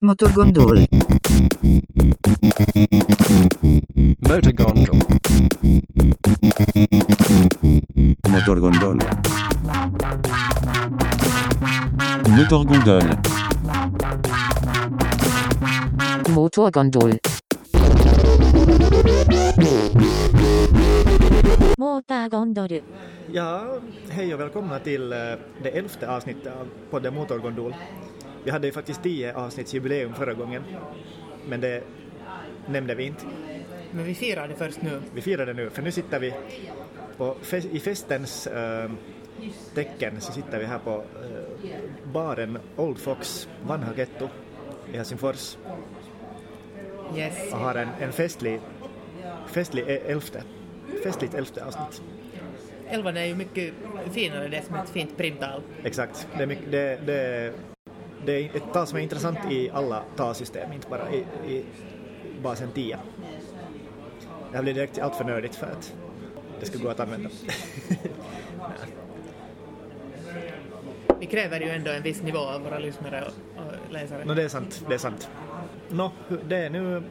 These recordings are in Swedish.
Motorgondol. Motorgondol. Motorgondol. Motorgondol. Motorgondol. Motorgondol. Ja, hej och välkomna till eh, det elfte avsnittet av podden Motorgondol. Vi hade ju faktiskt tio avsnittsjubileum förra gången, men det nämnde vi inte. Men vi firar det först nu. Vi firar det nu, för nu sitter vi på, i festens eh, tecken så sitter vi här på eh, baren Old Fox Vanha Ghetto i Helsingfors Yes. och har en, en festlig, festlig e- elfte, festligt elfte avsnitt. Elvan är ju mycket finare, det är som ett fint primtal. Exakt. Det är, mycket, det, det, det är ett tal som är intressant i alla talsystem, inte bara i, i basen 10. Det här blir direkt allt för nördigt för att det ska gå att använda. Vi kräver ju ändå en viss nivå av våra lyssnare och, och läsare. Nå, det är sant. Det är sant. Nå, det är nu...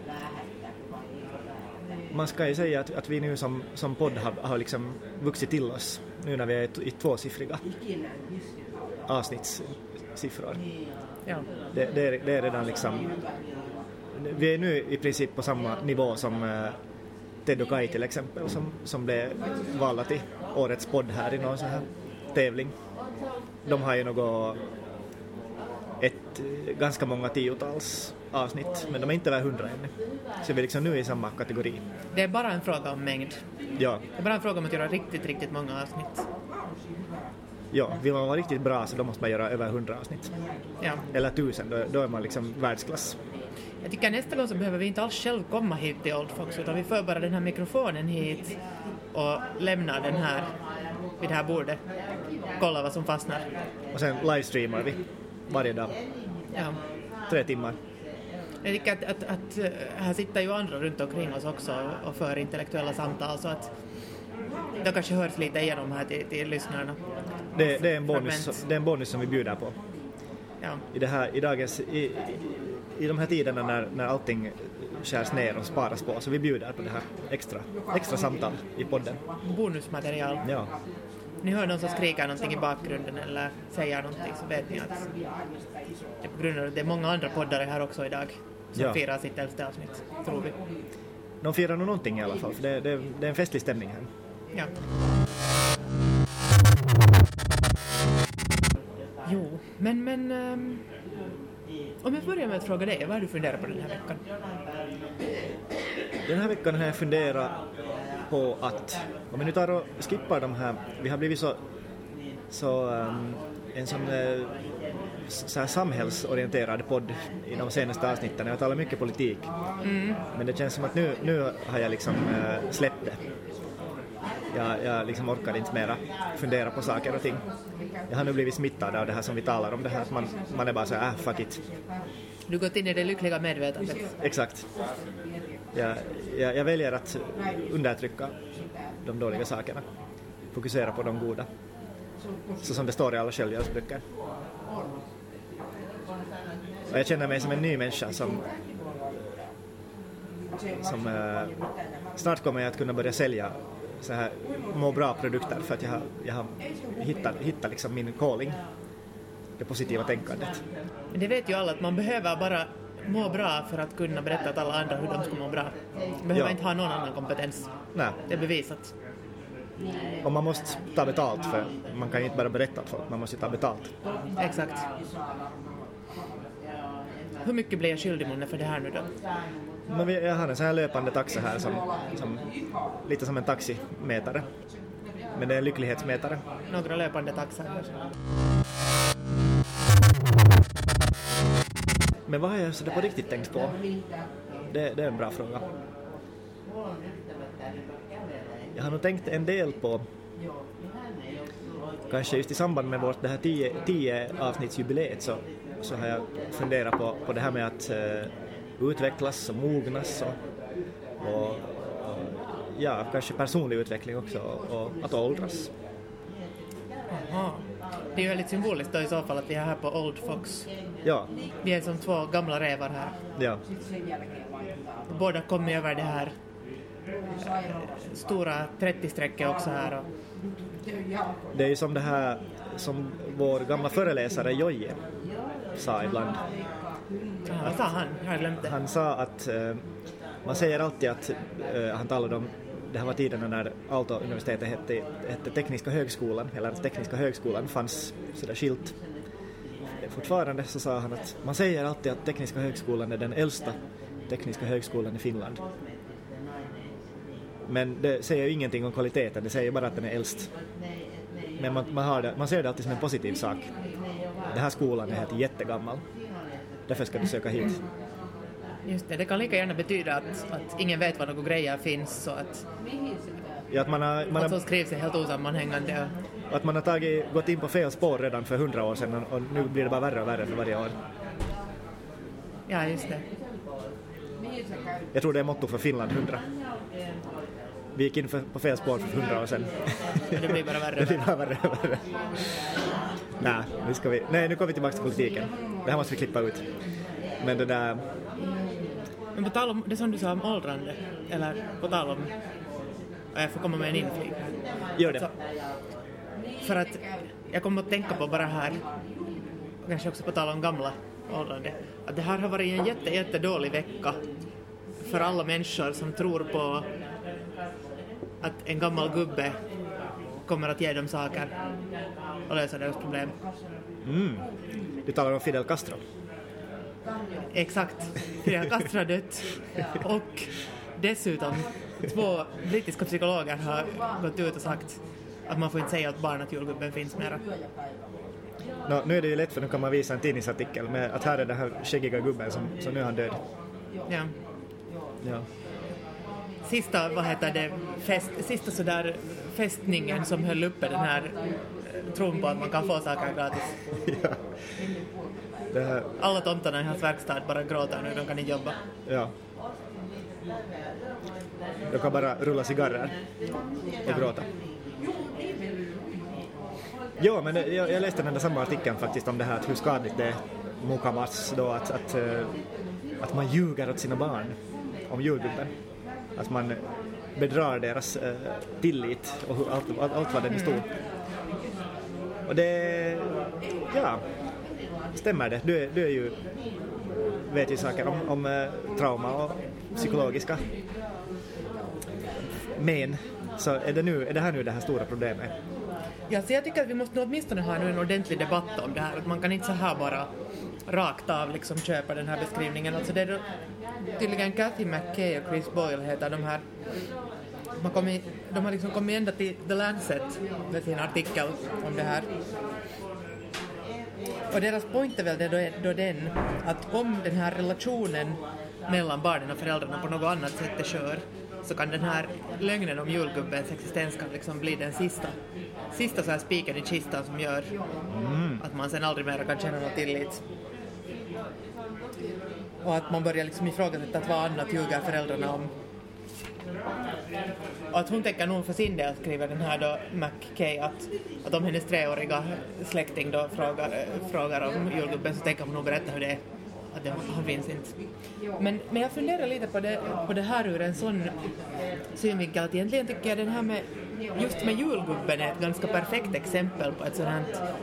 Man ska ju säga att, att vi nu som, som podd har, har liksom vuxit till oss nu när vi är i, tvåsiffriga avsnittssiffror. Ja. Det, det, är, det är redan liksom... Vi är nu i princip på samma nivå som eh, Ted och Kai till exempel som, som blev valda till årets podd här i någon sån här tävling. De har ju något ett eh, ganska många tiotals avsnitt men de är inte över hundra ännu. Så vi är liksom nu i samma kategori. Det är bara en fråga om mängd. Ja, Det är bara en fråga om att göra riktigt, riktigt många avsnitt. Ja, vill man vara riktigt bra så då måste man göra över hundra avsnitt. Ja. Eller tusen, då, då är man liksom världsklass. Jag tycker nästa gång så behöver vi inte alls själv komma hit till Old Fox utan vi för bara den här mikrofonen hit och lämnar den här vid det här bordet. Kolla vad som fastnar. Och sen livestreamar vi varje dag, Ja. tre timmar. Jag tycker att, att, att eh, här sitter ju andra runt omkring oss också och för intellektuella samtal så att de kanske hörs lite igenom här till, till lyssnarna. Det, det, är en bonus, Fragment. det är en bonus som vi bjuder på. Ja. I, det här, i, dagens, i, i, i de här tiderna när, när allting skärs ner och sparas på, så vi bjuder på det här extra, extra samtal i podden. Bonusmaterial. Ja, Ni hör någon som skriker någonting i bakgrunden eller säger någonting så vet ni att det är på grund av att det är många andra poddare här också idag som Ja. firar sitt elfte avsnitt, tror vi. de firar nog någonting i alla fall, för det, det, det är en festlig stämning här. Ja. Jo, men, men ehm, om jag börjar med att fråga dig, vad har du funderat på den här veckan? Den här veckan har jag funderat på att, om vi nu tar och skippar de här, vi har blivit så, så um, en sån uh, så här samhällsorienterad podd i de senaste avsnitten. Jag talar mycket politik. Men det känns som att nu, nu har jag liksom uh, släppt det. Jag, jag liksom orkar inte mera fundera på saker och ting. Jag har nu blivit smittad av det här som vi talar om, det här att man, man är bara så här, äh, fuck it. Du gått in i det lyckliga medvetandet. Exakt. Jag, jag, jag väljer att undertrycka de dåliga sakerna. Fokusera på de goda. Så som det står i alla självhjälpsböcker. Och jag känner mig som en ny människa som, som eh, snart kommer jag att kunna börja sälja så här må bra-produkter för att jag har, jag har hittat, hittat liksom min calling. Det positiva tänkandet. Men det vet ju alla att man behöver bara må bra för att kunna berätta åt alla andra hur de ska må bra. Man behöver Ja. inte ha någon annan kompetens. Nej. Det är bevisat. Och man måste ta betalt för man kan ju inte bara berätta åt folk, man måste ta betalt. Exakt. Hur mycket blir jag skyldig månne för det här nu då? Vi- jag har en sån här löpande taxa här som, som lite som en taximätare. Men det är en lycklighetsmätare. Några löpande taxar. Men vad har jag så det på riktigt tänkt på? Det, det är en bra fråga. Jag har nog tänkt en del på kanske just i samband med vårt det här 10, 10 avsnittsjubileet så, så har jag funderat på, på det här med att eh, utvecklas och mognas och, och, ja, kanske personlig utveckling också och, och att åldras. Jaha. Det är ju väldigt symboliskt då i så fall att vi är här på Old Fox. Ja, Vi är som två gamla rävar här. ja. Båda kommer över det här stora 30-strecket också här. Och, Det är ju som det här som vår gamla föreläsare Jojje sa ibland ja, vad sa han? Jag har glömt det. Han sa att eh, man säger alltid att eh, han talade om det här var tiderna när Aalto-universitetet hette, hette Tekniska högskolan, eller att Tekniska högskolan fanns sådär skilt. Fortfarande så sa han att man säger alltid att Tekniska högskolan är den äldsta tekniska högskolan i Finland. Men det säger ju ingenting om kvaliteten, det säger bara att den är äldst. Men man, man, har det, man ser det alltid som en positiv sak. Den här skolan är helt jättegammal. Därför ska du söka hit. Just det, det kan lika gärna betyda att, att ingen vet var några grejer finns och att, Ja, att man har, man att har, som skrivs är helt osammanhängande. Att man har tagit, gått in på fel spår redan för hundra år sedan och, och nu blir det bara värre och värre för varje år. ja, just det. Jag tror det är motto för Finland 100. Vi gick in på fel spår för hundra år sedan. Det blir bara värre det blir bara värre värre. Nej, nu ska vi, nej, nu kommer vi tillbaka till politiken. Det här måste vi klippa ut. Men det där, Men på tal om det som du sa om åldrande, eller på tal om... ja, Jag får komma med en inflik gör det. Så, för att jag kommer att tänka på bara här, och kanske också på tal om gamla åldrande, att det här har varit en jätte, jätte dålig vecka för alla människor som tror på att en gammal gubbe kommer att ge dem saker och lösa deras problem. Mm. Du talar om Fidel Castro. Exakt. Fidel Castro har dött och dessutom två brittiska psykologer har gått ut och sagt att man får inte säga åt barn att julgubben finns mera. Nå, nu är det ju lätt för nu kan man visa en tidningsartikel med att här är den här skäggiga gubben som, som nu är han död. Ja. Ja. Sista, vad heter det, fest, sista sådär fästningen som höll uppe den här tron på att man kan få saker gratis. ja. Det här, Alla tomtarna i hans verkstad bara gråter nu, de kan inte jobba. ja. De kan bara rulla cigarrer och gråta. Ja, men jag, jag läste den där samma artikeln faktiskt om det här att hur skadligt det är mukamas då att, att, eh, att man ljuger åt sina barn om julgubben. Att man bedrar deras eh, tillit och hur, allt, allt, allt vad den är stor. Och det, ja, stämmer det. Du är, du är ju, vet ju saker om, om eh, trauma och psykologiska men. Så är det, nu, är det här nu det här stora problemet? Ja, så jag tycker att vi måste åtminstone ha nu en ordentlig debatt om det här. Att man kan inte så här bara rakt av liksom köpa den här beskrivningen. Alltså det är då, tydligen Kathy McKay och Chris Boyle heter de här. Har, kommit, de har liksom kommit ända till The Lancet med sin artikel om det här. Och deras point är väl det då, då den att om den här relationen mellan barnen och föräldrarna på något annat sätt är skör så kan den här lögnen om julgubbens existens kan liksom bli den sista, sista så här spiken i kistan som gör att man sen aldrig mer kan känna någon tillit. Och att man börjar liksom ifrågasätta att vad annat ljuger föräldrarna om. Och att hon tänker nog för sin del, skriver den här då McKay, att, att om hennes treåriga släkting då frågar, frågar om julgubben så tänker hon nog berätta hur det är. Att det, han finns inte. Men, men jag funderar lite på det, på det här ur en sån synvinkel att egentligen tycker jag den här med just med julgubben är ett ganska perfekt exempel på ett sådant här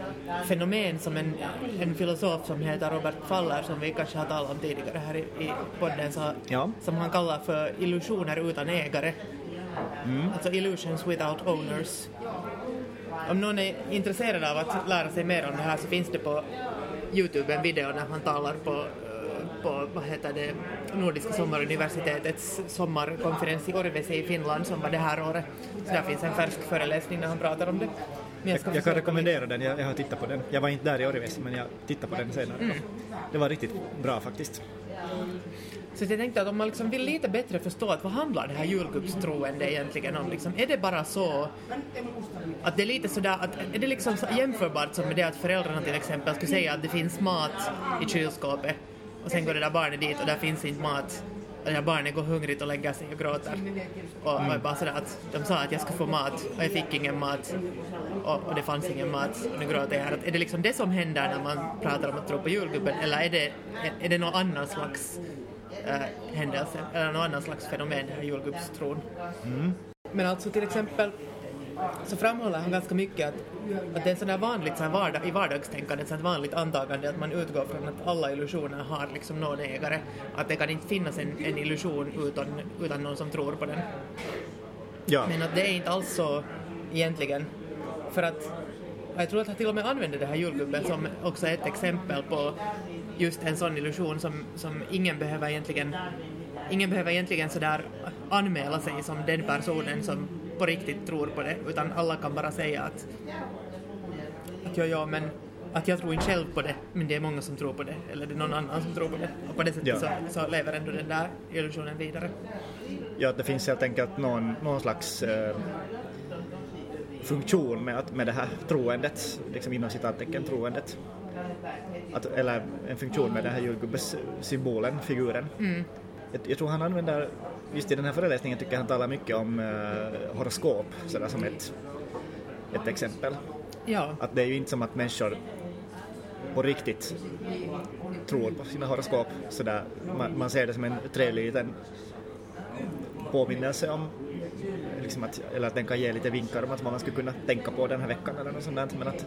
fenomen som en, en filosof som heter Robert Faller som vi kanske har talat om tidigare här i, i podden så, Ja. som han kallar för illusioner utan ägare. Alltså illusions without owners. Om någon är intresserad av att lära sig mer om det här så finns det på Youtube en video när han talar på, eh, på vad heter det, Nordiska sommaruniversitetets sommarkonferens i Orivesi i Finland som var det här året. Så där finns en färsk föreläsning när han pratar om det. Jag, jag kan rekommendera den, jag, jag har tittat på den. Jag var inte där i Orivesi men jag tittade på den senare. Det var riktigt bra faktiskt. Så jag tänkte att om man liksom vill lite bättre förstå att vad handlar det här julgubbstroende egentligen om? Liksom, är det bara så att det är lite sådär, att är det liksom så jämförbart som med det att föräldrarna till exempel skulle säga att det finns mat i kylskåpet och sen går det där barnet dit och där finns inte mat det här barnet går hungrigt och lägger sig och gråter. Och, och bara sådär att de sa att jag ska få mat och jag fick ingen mat och, och det fanns ingen mat och nu gråter jag. Att Är det liksom det som händer när man pratar om att tro på julgubben eller är det, är, är det någon annan slags äh, händelse eller någon annan slags fenomen, den här julgubbstron? Men alltså till exempel så framhåller han ganska mycket att, att det är en sån där vanligt så här vardag, i vardagstänkandet, så vanligt antagande att man utgår från att alla illusioner har liksom någon ägare, att det kan inte finnas en, en illusion utan, utan någon som tror på den. Ja, Men att det är inte alls så egentligen. För att jag tror att han till och med använder det här julgubben som också ett exempel på just en sån illusion som, som ingen behöver egentligen Ingen behöver egentligen sådär anmäla sig som den personen som på riktigt tror på det, utan alla kan bara säga att, att ja, ja, men att jag tror inte själv på det, men det är många som tror på det, eller det är någon annan som tror på det. Och på det sättet Ja. så, så lever ändå den där illusionen vidare. ja, det finns helt enkelt någon, någon slags eh, funktion med, att, med det här troendet, liksom inom citattecken troendet. Att, eller en funktion med den här julgubbes-symbolen, figuren. Jag, jag tror han använder, just i den här föreläsningen tycker jag han talar mycket om eh, horoskop, sådär som ett, ett exempel. Ja, Att det är ju inte som att människor på riktigt tror på sina horoskop. Sådär, man, man ser det som en trevlig liten påminnelse om liksom att, eller att den kan ge lite vinkar om att man skulle kunna tänka på den här veckan eller något sånt där. Men att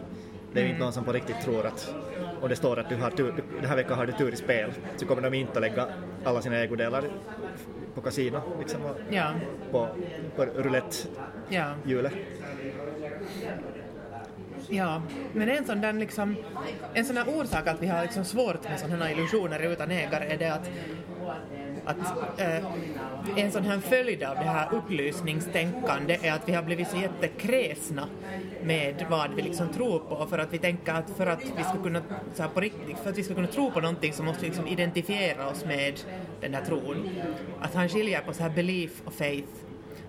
det är ju inte någon som på riktigt tror att och det står att du har tur, den här veckan har du tur i spel så kommer de inte att lägga alla sina ägodelar på kasino liksom ja, på, på roulette-hjulet. ja. Ja, men en sån där liksom, en sån orsak att vi har liksom svårt med sådana illusioner utan ägare är det att, att eh, en sån här följd av det här upplysningstänkande är att vi har blivit så jättekräsna med vad vi liksom tror på för att vi tänker att för att vi ska kunna, så här på riktigt, för att vi ska kunna tro på någonting så måste vi liksom identifiera oss med den här tron. Att han skiljer på så här belief och faith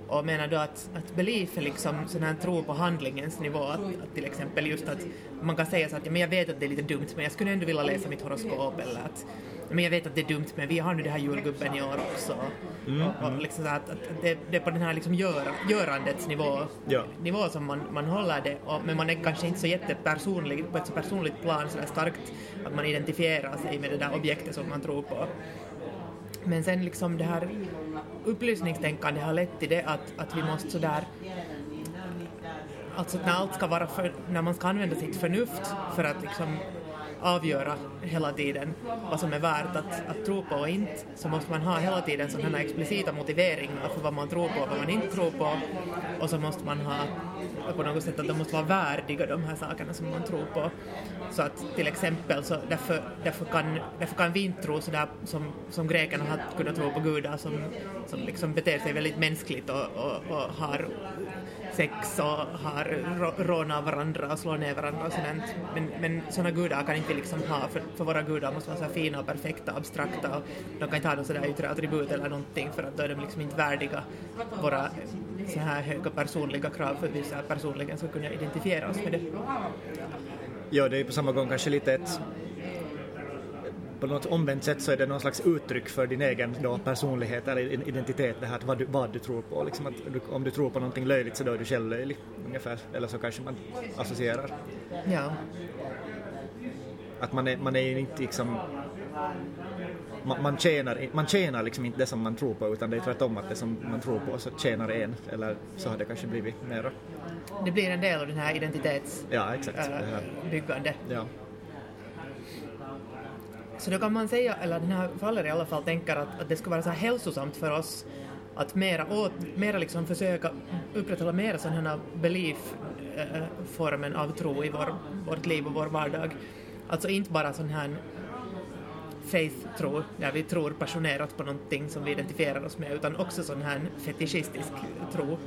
och menar då att, att belief är liksom sån här tro på handlingens nivå. Att, att till exempel just att man kan säga så att ja, men jag vet att det är lite dumt men jag skulle ändå vilja läsa mitt horoskop eller att men jag vet att det är dumt men vi har nu det här julgubben i år också. Och, och liksom så att, att det, det är på den här liksom gör, görandets nivå, Ja. nivå som man, man håller det och, men man är kanske inte så jättepersonlig på ett så personligt plan så där starkt att man identifierar sig med det där objektet som man tror på. Men sen liksom det här upplysningstänkande har lett till det att, att vi måste sådär Alltså när allt ska vara för, när man ska använda sitt förnuft för att liksom avgöra hela tiden vad som är värt att, att tro på och inte så måste man ha hela tiden sådana här explicita motiveringar för vad man tror på och vad man inte tror på och så måste man ha på något sätt att de måste vara värdiga de här sakerna som man tror på. Så att till exempel så därför, därför, kan, därför kan vi inte tro sådär som, som grekerna har kunnat tro på gudar som, som liksom beter sig väldigt mänskligt och, och, och har sex och har rå- rånat varandra och slår ner varandra och sådant. Men, men sådana gudar kan inte liksom ha, för, för våra gudar måste vara så här fina och perfekta och abstrakta och de kan inte ha några yttre attribut eller någonting för att då är de liksom inte värdiga våra eh, så här höga personliga krav för att vi så här personligen ska kunna identifiera oss med det. Ja, det är på samma gång kanske lite ett... På något omvänt sätt så är det någon slags uttryck för din egen då, personlighet eller identitet, det här vad du, vad du tror på. Liksom du, om du tror på någonting löjligt så då är du själv löjlig, ungefär. Eller så kanske man associerar. Ja, Att man är, man är ju inte liksom... Man, man, tjänar, man tjänar liksom inte det som man tror på utan det är tvärtom att det som man tror på så tjänar en. Eller så har det kanske blivit mera. det blir en del av den här identitets Ja, exakt. Äh, byggande. Ja. Så då kan man säga, eller den här Faller i alla fall tänker att, att det ska vara så här hälsosamt för oss att mera, åt, mera liksom försöka upprätthålla mera sån här belief-formen eh, eh, av tro i vår, vårt liv och vår vardag. Alltså inte bara sån här faith-tro, där vi tror passionerat på någonting som vi identifierar oss med, utan också sån här fetischistisk tro,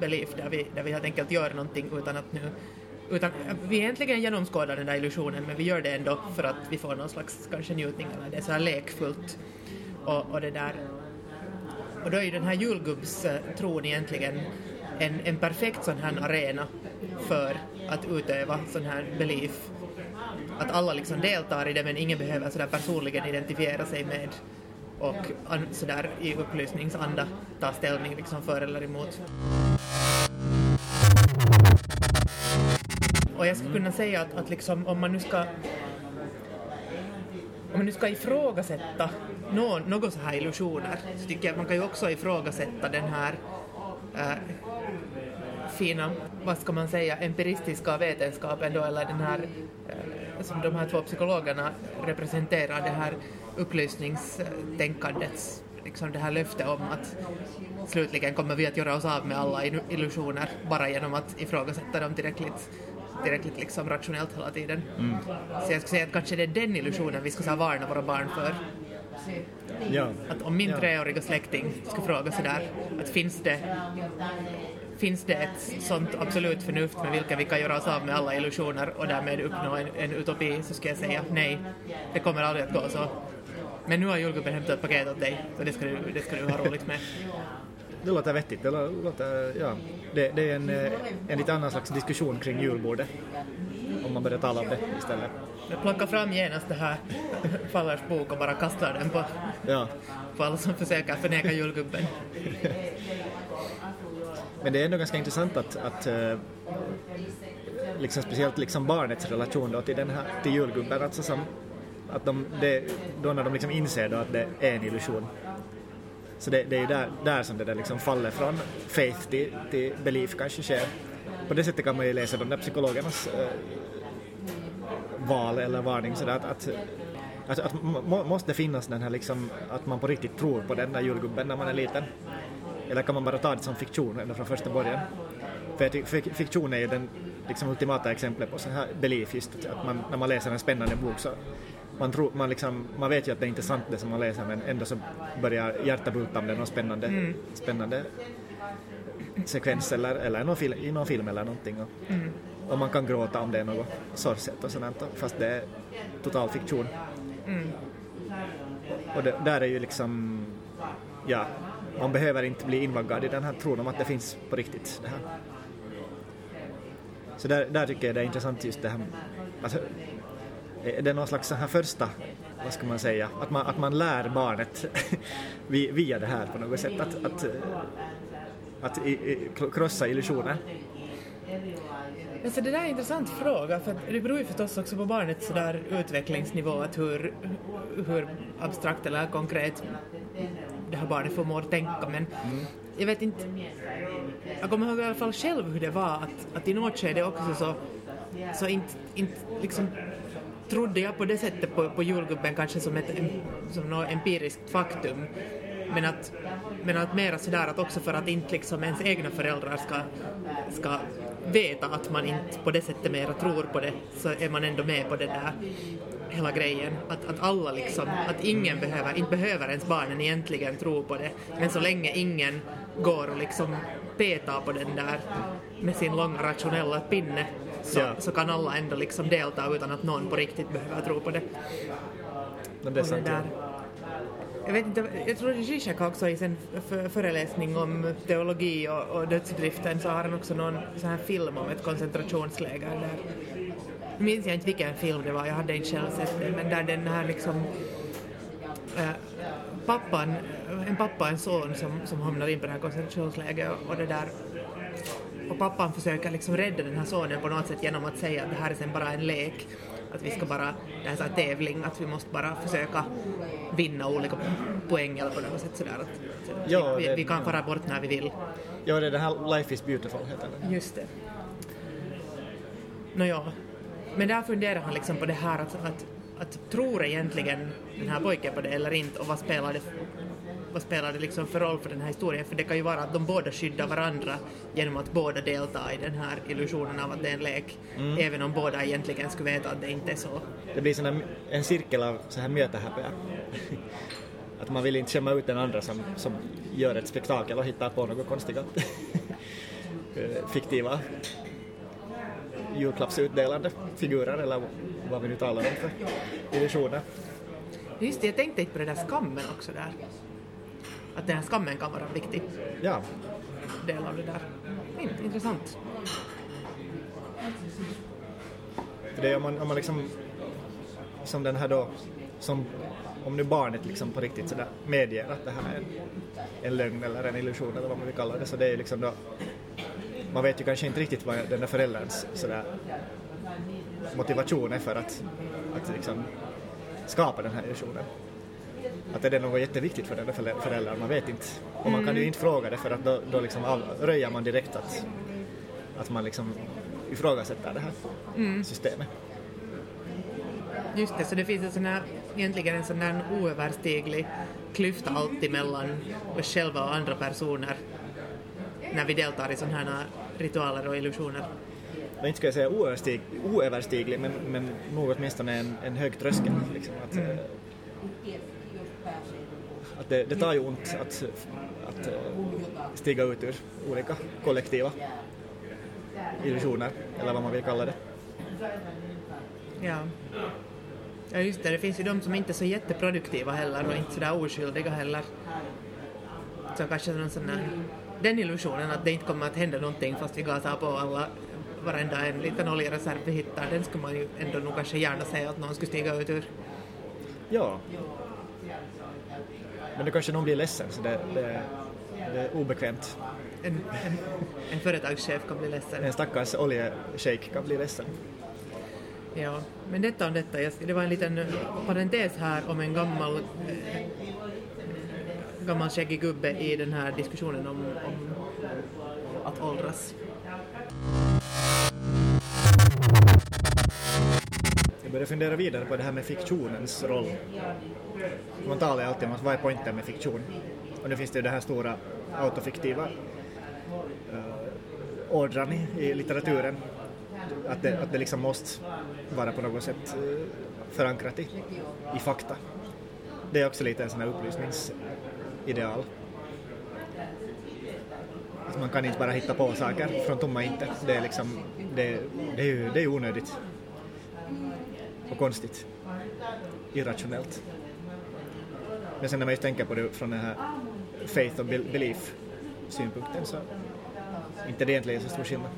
belief, där vi, där vi helt enkelt gör någonting utan att nu utan, vi egentligen genomskådar den där illusionen men vi gör det ändå för att vi får någon slags kanske njutning eller det är så här lekfullt. Och, och det där och då är ju den här julgubbstron egentligen en, en perfekt sån här arena för att utöva sån här belief. Att alla liksom deltar i det men ingen behöver sådär personligen identifiera sig med, och sådär i upplysningsanda ta ställning liksom för eller emot. Och jag skulle kunna säga att, att liksom, om man nu ska om man nu ska ifrågasätta någon, någon så här illusioner så tycker jag att man kan ju också ifrågasätta den här äh, fina, vad ska man säga, empiristiska vetenskapen då, eller den här, äh, som de här två psykologerna representerar, det här upplysningstänkandets, liksom det här löftet om att slutligen kommer vi att göra oss av med alla illusioner bara genom att ifrågasätta dem tillräckligt tillräckligt liksom rationellt hela tiden. Mm. Så jag skulle säga att kanske det är den illusionen vi ska varna våra barn för. Ja. Att om min Ja. treåriga släkting skulle fråga sådär att finns det Finns det ett sånt absolut förnuft med vilka vi kan göra oss av med alla illusioner och därmed uppnå en, en utopi så ska jag säga nej, det kommer aldrig att gå så. Men nu har julgubben hämtat ett paket åt dig, så det ska du, det ska du ha roligt med. Det låter vettigt. Det låter, ja. det, det är en, eh, en lite annan slags diskussion kring julbordet. Om man börjar tala om det istället. Jag plockar fram genast det här Fallers bok och bara kastar den på, Ja. på alla som försöker förneka julgubben. Men det är ändå ganska intressant att, att eh, liksom speciellt liksom barnets relation då till, den här, till julgubben, alltså som, att de, det, då när de liksom inser då att det är en illusion. Så det, det är ju där, där som det där liksom faller från faith till, till belief kanske sker. På det sättet kan man ju läsa de där psykologernas eh, val eller varning sådär att, att att, att må, måste finnas den här liksom, att man på riktigt tror på den där julgubben när man är liten. Eller kan man bara ta det som fiktion ända från första början? För fiktion är ju den liksom, ultimata exemplet på sån här belief just att man, när man läser en spännande bok så man, tror, man, liksom, man vet ju att det är inte sant det som man läser men ändå så börjar hjärtat bulta om det är någon spännande, spännande sekvens eller, eller någon fil, i någon film eller någonting. Och, och man kan gråta om det är något sorgset och sånt fast det är total fiktion. Och det, där är ju liksom, ja, man behöver inte bli invaggad i den här tron om att det finns på riktigt. Det här. Så där, där tycker jag det är intressant just det här, alltså, är det någon slags så här första, vad ska man säga, att man, att man lär barnet vi- via det här på något sätt, att, att, att krossa illusioner. Alltså det där är en intressant fråga för det beror ju förstås också på barnets sådär utvecklingsnivå att hur, hur abstrakt eller konkret det här barnet förmår tänka men jag vet inte jag kommer ihåg i alla fall själv hur det var att, att i något skede också så, så inte, inte liksom trodde jag på det sättet på, på julgubben kanske som ett som något empiriskt faktum men att, men att mera sådär att också för att inte liksom ens egna föräldrar ska, ska veta att man inte på det sättet mera tror på det så är man ändå med på det där hela grejen. Att, att alla liksom, att ingen behöver, inte behöver ens barnen egentligen tro på det men så länge ingen går och liksom petar på den där med sin långa rationella pinne så, Ja. så kan alla ändå liksom delta utan att någon på riktigt behöver tro på det. Men det är sant. Jag vet inte, jag tror Zizek också i sin föreläsning om teologi och, och dödsdriften så har han också någon sån här film om ett koncentrationsläger där. Nu minns jag inte vilken film det var, jag hade inte själv sett den, men där den här liksom äh, pappan, en pappa och en son som, som hamnar in på det här koncentrationslägret och det där och pappan försöker liksom rädda den här sonen på något sätt genom att säga att det här är sen bara en lek. Att vi ska bara, det här är här tävling, att vi måste bara försöka vinna olika poäng eller på något sätt sådär. Att, Ja, vi, vi kan fara bort när vi vill. Ja, det är den här Life is beautiful heter den. Just det. Nåja, men där funderar han liksom på det här att, att, att tror egentligen den här pojken på det eller inte och vad spelar det vad spelar det liksom för roll för den här historien? För det kan ju vara att de båda skyddar varandra genom att båda deltar i den här illusionen av att det är en lek. Även om båda egentligen skulle veta att det inte är så. Det blir sån en cirkel av så här mötehäpeä. Att man vill inte skämma ut den andra som, som gör ett spektakel och hittar på något konstiga eh, fiktiva julklappsutdelande figurer eller vad vi nu talar om för illusioner. Just det, jag tänkte inte på det där skammen också där. Att den här skammen kan vara en viktig Ja, del av det där. Mm, intressant. det är om man, om man liksom som den här då som om nu barnet liksom på riktigt sådär medger att det här är en, en lögn eller en illusion eller vad man vill kalla det, så det är ju liksom då, man vet ju kanske inte riktigt vad den där förälderns sådär motivation är för att, att liksom skapa den här illusionen. Att är det något jätteviktigt för den där förä- föräldern, man vet inte. Och man kan ju inte fråga det för att då, då liksom av, röjer man direkt att, att man liksom ifrågasätter det här systemet. Just det, så det finns en sån här, egentligen en sån här oöverstiglig klyfta alltid mellan oss själva och andra personer när vi deltar i sådana här ritualer och illusioner. Jag inte ska jag säga oöverstig, oöverstiglig, men, men nog åtminstone en, en hög tröskel. Liksom, att, eh, att det, det tar ju ont att, att eh, stiga ut ur olika kollektiva illusioner, eller vad man vill kalla det. Ja. ja, just det, det finns ju de som inte är så jätteproduktiva heller och inte sådär oskyldiga heller. Så kanske någon sån här, den illusionen att det inte kommer att hända någonting fast vi gasar på alla varenda en liten oljereserv vi hittar, den skulle man ju ändå nog kanske gärna säga att någon skulle stiga ut ur. Ja. Men då kanske någon blir ledsen, så det, det, det är obekvämt. En, en, en företagschef kan bli ledsen. En stackars oljeshejk kan bli ledsen. Ja, men detta om detta. Det var en liten parentes här om en gammal, eh, gammal skäggig gubbe i den här diskussionen om, om att åldras. Jag började fundera vidare på det här med fiktionens roll. Man talar ju alltid om att vad är poängen med fiktion? Och nu finns det ju det här stora autofiktiva eh, uh, ådran i, i litteraturen. Att det, att det liksom måste vara på något sätt eh, förankrat i, i fakta. Det är också lite en sån här upplysningsideal. Att man kan inte bara hitta på saker från tomma intet. Det är liksom, det, det är ju det är onödigt och konstigt. Irrationellt. Men sen när man just tänker på det från den här faith och be- belief synpunkten så inte det egentligen så stor skillnad.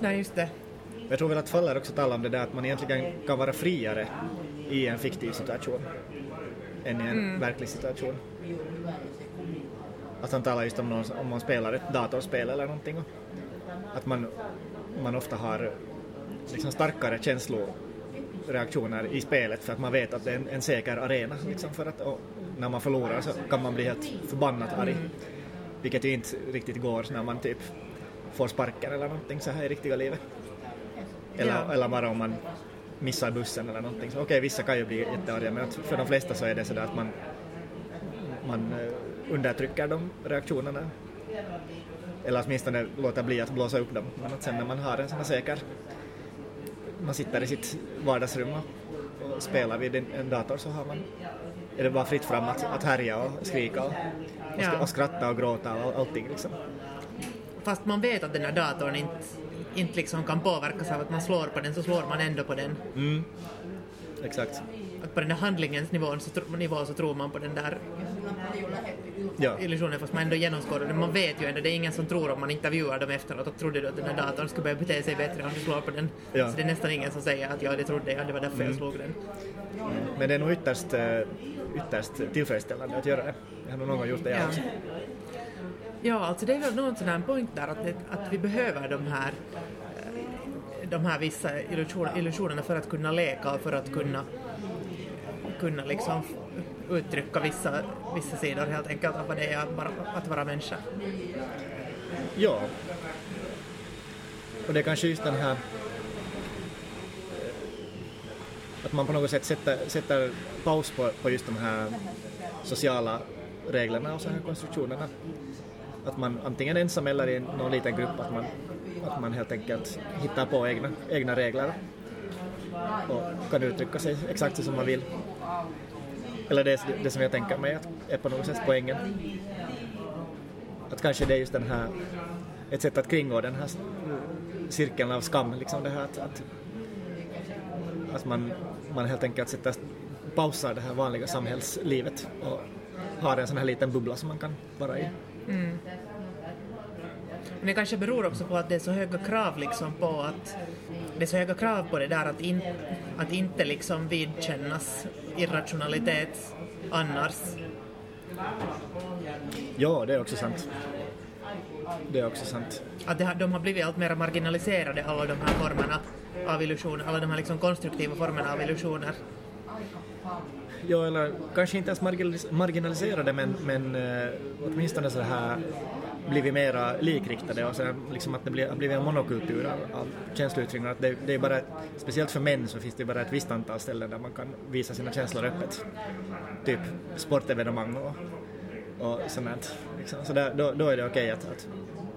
Nej, just det. Jag tror väl att Faller också talar om det där att man egentligen kan vara friare i en fiktiv situation än i en verklig situation. Att han talar just om någon, om man spelar ett datorspel eller någonting och att man, man ofta har liksom starkare känsloreaktioner i spelet för att man vet att det är en, en säker arena. Liksom för att, när man förlorar så kan man bli helt förbannat arg. Vilket ju inte riktigt går när man typ får sparken eller någonting så här i riktiga livet. Eller, Ja. eller bara om man missar bussen eller någonting. Okej, vissa kan ju bli jättearga men för de flesta så är det sådär att man, man eh, undertrycker de reaktionerna. Eller åtminstone låter bli att blåsa upp dem. Men att sen när man har en sån här säker... Man sitter i sitt vardagsrum och, spelar vid en, en dator så har man... Är det bara fritt fram att, att härja och skrika och, Ja. och skratta och gråta och allting liksom. Fast man vet att den här datorn inte, inte liksom kan påverkas av att man slår på den, så slår man ändå på den. Exakt. Att på den där handlingens nivån så, nivå så tror man på den där Ja. illusionen fast man ändå genomskådar den. Man vet ju ändå, det är ingen som tror om man intervjuar dem efteråt att trodde du att den här datorn skulle börja bete sig bättre om du slår på den. Ja. Så det är nästan ingen som säger att ja, det trodde jag, det var därför jag slog den. Men det är nog ytterst, eh, ytterst tillfredsställande att göra det. Jag har nog någon gång gjort det Ja. också. Ja, alltså det är väl någon sån här point där att, att vi behöver de här, de här vissa illusionerna för att kunna leka och för att kunna, kunna liksom uttrycka vissa, vissa sidor helt enkelt av vad det är att vara, att vara människa. Ja. Och det är kanske just den här... Eh, att man på något sätt sätter, sätter paus på, på just de här sociala reglerna och så här konstruktionerna. Att man antingen ensam eller i någon liten grupp, att man, att man helt enkelt hittar på egna, egna regler och kan uttrycka sig exakt så som man vill. Eller det, det som jag tänker mig att är på något sätt poängen. Att kanske det är just den här, ett sätt att kringgå den här cirkeln av skam, liksom det här att, att, att man, man helt enkelt sätter, pausar det här vanliga samhällslivet och har en sån här liten bubbla som man kan vara i. Mm. Men det kanske beror också på att det är så höga krav liksom på att det är så höga krav på det där att in, att inte liksom vidkännas irrationalitet annars. Ja, det är också sant. Det är också sant. Att det, de har blivit allt mer marginaliserade, alla de här formerna av illusioner, alla de här liksom konstruktiva formerna av illusioner. Ja, eller kanske inte ens marginalis- marginaliserade men, men eh, åtminstone så här blivit mera likriktade och så liksom att det blir, har blivit en monokultur av, av känslouttryck. Att det, det är bara, speciellt för män så finns det bara ett visst antal ställen där man kan visa sina känslor öppet. Typ sportevenemang och, och sånt liksom. Så där, då, då är det okej att, att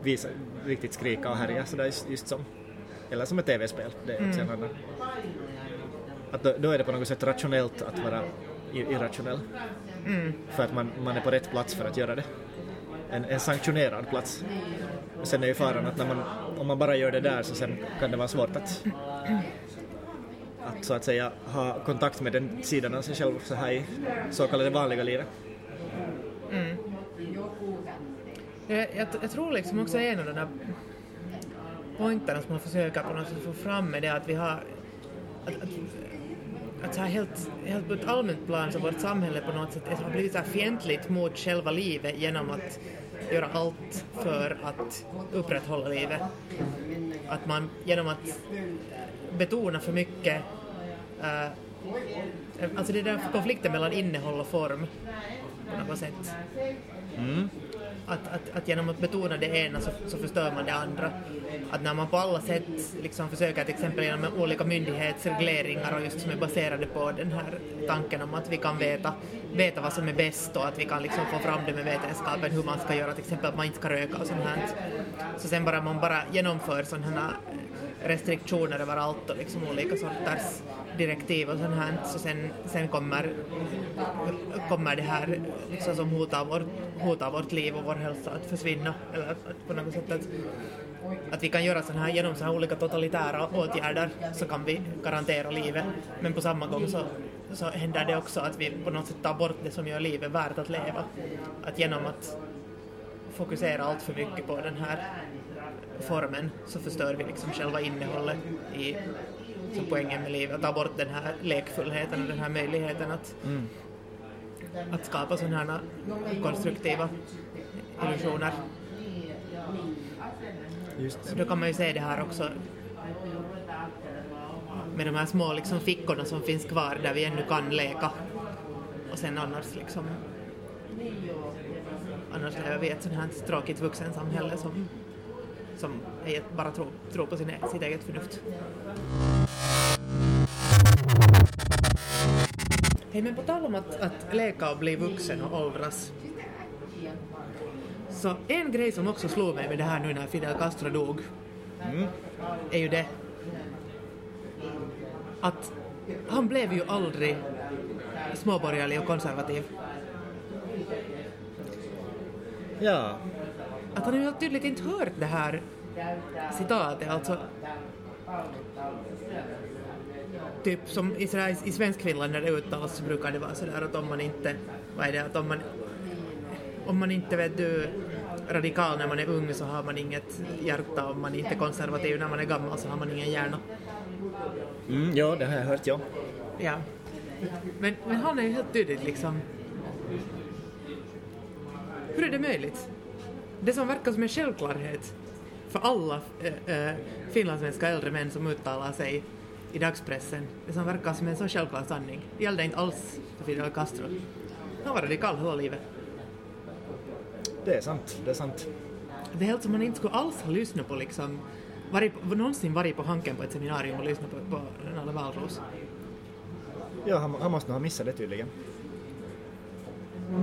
visa, riktigt skrika och härja sådär just, just som, eller som ett tv-spel. Det är också en annan. Att då, då är det på något sätt rationellt att vara irrationell. För att man, man är på rätt plats för att göra det. En, en sanktionerad plats. Sen är ju faran att när man, om man bara gör det där så sen kan det vara svårt att, att så att säga ha kontakt med den sidan av sig själv så här i så kallade vanliga livet. Mm. Jag, jag, jag tror liksom också en av de där pointerna som man försöker på något sätt få fram med det att vi har att, att, alltså helt, helt på ett allmänt plan så vårt samhälle på något sätt har blivit så här fientligt mot själva livet genom att göra allt för att upprätthålla livet. Att man genom att betona för mycket eh, Alltså det är där konflikten mellan innehåll och form på något sätt. Mm. Att, att, att genom att betona det ena så, så förstör man det andra. Att när man på alla sätt liksom försöker till exempel genom olika myndighetsregleringar och just som är baserade på den här tanken om att vi kan veta, veta vad som är bäst och att vi kan liksom få fram det med vetenskapen hur man ska göra, till exempel att man inte ska röka och sånt här. Så sen bara man bara genomför sådana här restriktioner överallt och liksom olika sorters direktiv och sånt här så sen, sen kommer, kommer det här liksom som hotar, vårt, hotar vårt liv och vår hälsa att försvinna eller att, på något sätt att, att vi kan göra sån här genom sådana här olika totalitära åtgärder så kan vi garantera livet. Men på samma gång så, så händer det också att vi på något sätt tar bort det som gör livet värt att leva. Att genom att fokusera allt för mycket på den här formen så förstör vi liksom själva innehållet i som poängen med livet, att ta bort den här lekfullheten och den här möjligheten att, att skapa sådana här konstruktiva illusioner. Just Så då kan man ju se det här också med de här små liksom fickorna som finns kvar där vi ännu kan leka. Och sen annars liksom annars lever vi i ett sånt här tråkigt vuxensamhälle som, som bara tror, tror på sin, e- sitt eget förnuft. Hej, men på tal om att, att leka och bli vuxen och åldras. Så en grej som också slog mig med det här nu när Fidel Castro dog är ju det att han blev ju aldrig småborgerlig och konservativ. Ja, att han tydligt inte hört det här citatet, alltså typ som i, sådär, i Svenskfinland när det uttalas så brukar det vara sådär att om man inte, vad är det, att om man om man inte vet du radikal när man är ung så har man inget hjärta, om man inte är konservativ när man är gammal så har man ingen hjärna. mm, ja det har jag hört, ja. Ja. Men, men han är ju helt tydligt liksom... Hur är det möjligt? Det som verkar som en självklarhet för alla äh, äh, finlandssvenska äldre män som uttalar sig i dagspressen, det som verkar som en så självklar sanning, det gällde inte alls för Fidel Castro. Han var radikal hela livet. Det är sant, det är sant. Det är helt som man inte skulle alls ha lyssnat på liksom, varit, någonsin varit på Hanken på ett seminarium och lyssnat på, på Nalle Wahlroos. Ja, han, han måste nog ha missat det tydligen.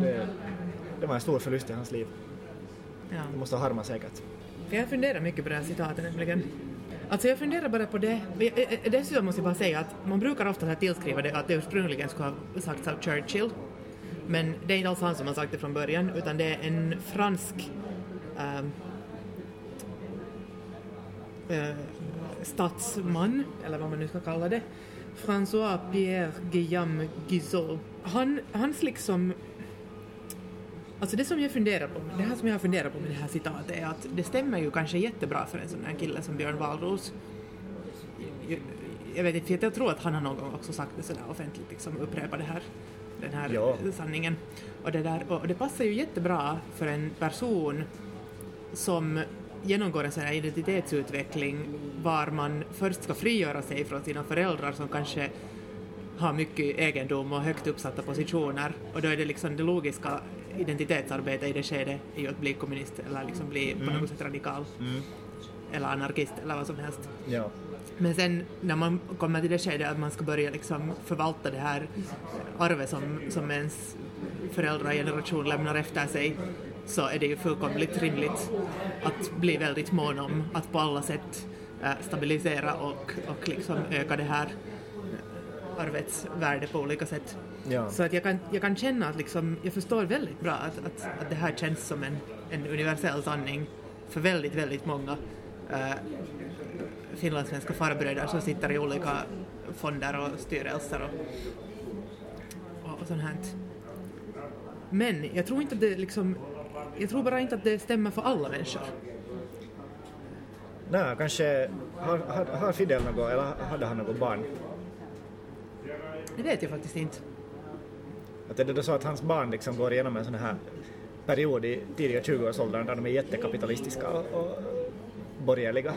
Det, det var en stor förlust i hans liv. Ja. Det måste ha harmat säkert. För jag funderar mycket på det här citatet nämligen. Alltså jag funderar bara på det. Jag- jag- Dessutom måste jag bara säga att man brukar ofta här tillskriva det att det ursprungligen skulle ha sagts av Churchill. Men det är inte alls han som har sagt det från början utan det är en fransk ehm, eh, statsman, eller vad man nu ska kalla det, François Pierre Guillaume Guizot. Han, hans liksom Alltså det som jag funderar på, det här som jag funderar på med det här citatet är att det stämmer ju kanske jättebra för en sån här kille som Björn Wahlroos. Jag vet inte, för jag tror att han har någon gång också sagt det sådär offentligt, liksom upprepa det här, den här Ja. sanningen. Och det, där, och det passar ju jättebra för en person som genomgår en sån här identitetsutveckling var man först ska frigöra sig från sina föräldrar som kanske har mycket egendom och högt uppsatta positioner och då är det liksom det logiska identitetsarbetet i det skedet är ju att bli kommunist eller liksom bli på något sätt radikal eller anarkist eller vad som helst. Ja. Men sen när man kommer till det skedet att man ska börja liksom förvalta det här arvet som, som ens föräldrageneration lämnar efter sig så är det ju fullkomligt rimligt att bli väldigt mån om att på alla sätt eh, stabilisera och, och liksom öka det här arvets värde på olika sätt. Ja. Så att jag kan, jag kan känna att liksom, jag förstår väldigt bra att, att, att det här känns som en, en universell sanning för väldigt, väldigt många eh, finlandssvenska farbröder som sitter i olika fonder och styrelser och, och, och sånt här. Men jag tror inte att det liksom, jag tror bara inte att det stämmer för alla människor. Nej, kanske har, har, har Fidel något, eller hade han något barn? Det vet jag faktiskt inte. Att är det då så att hans barn liksom går igenom en sån här period i tidiga 20-årsåldern där de är jättekapitalistiska och, och borgerliga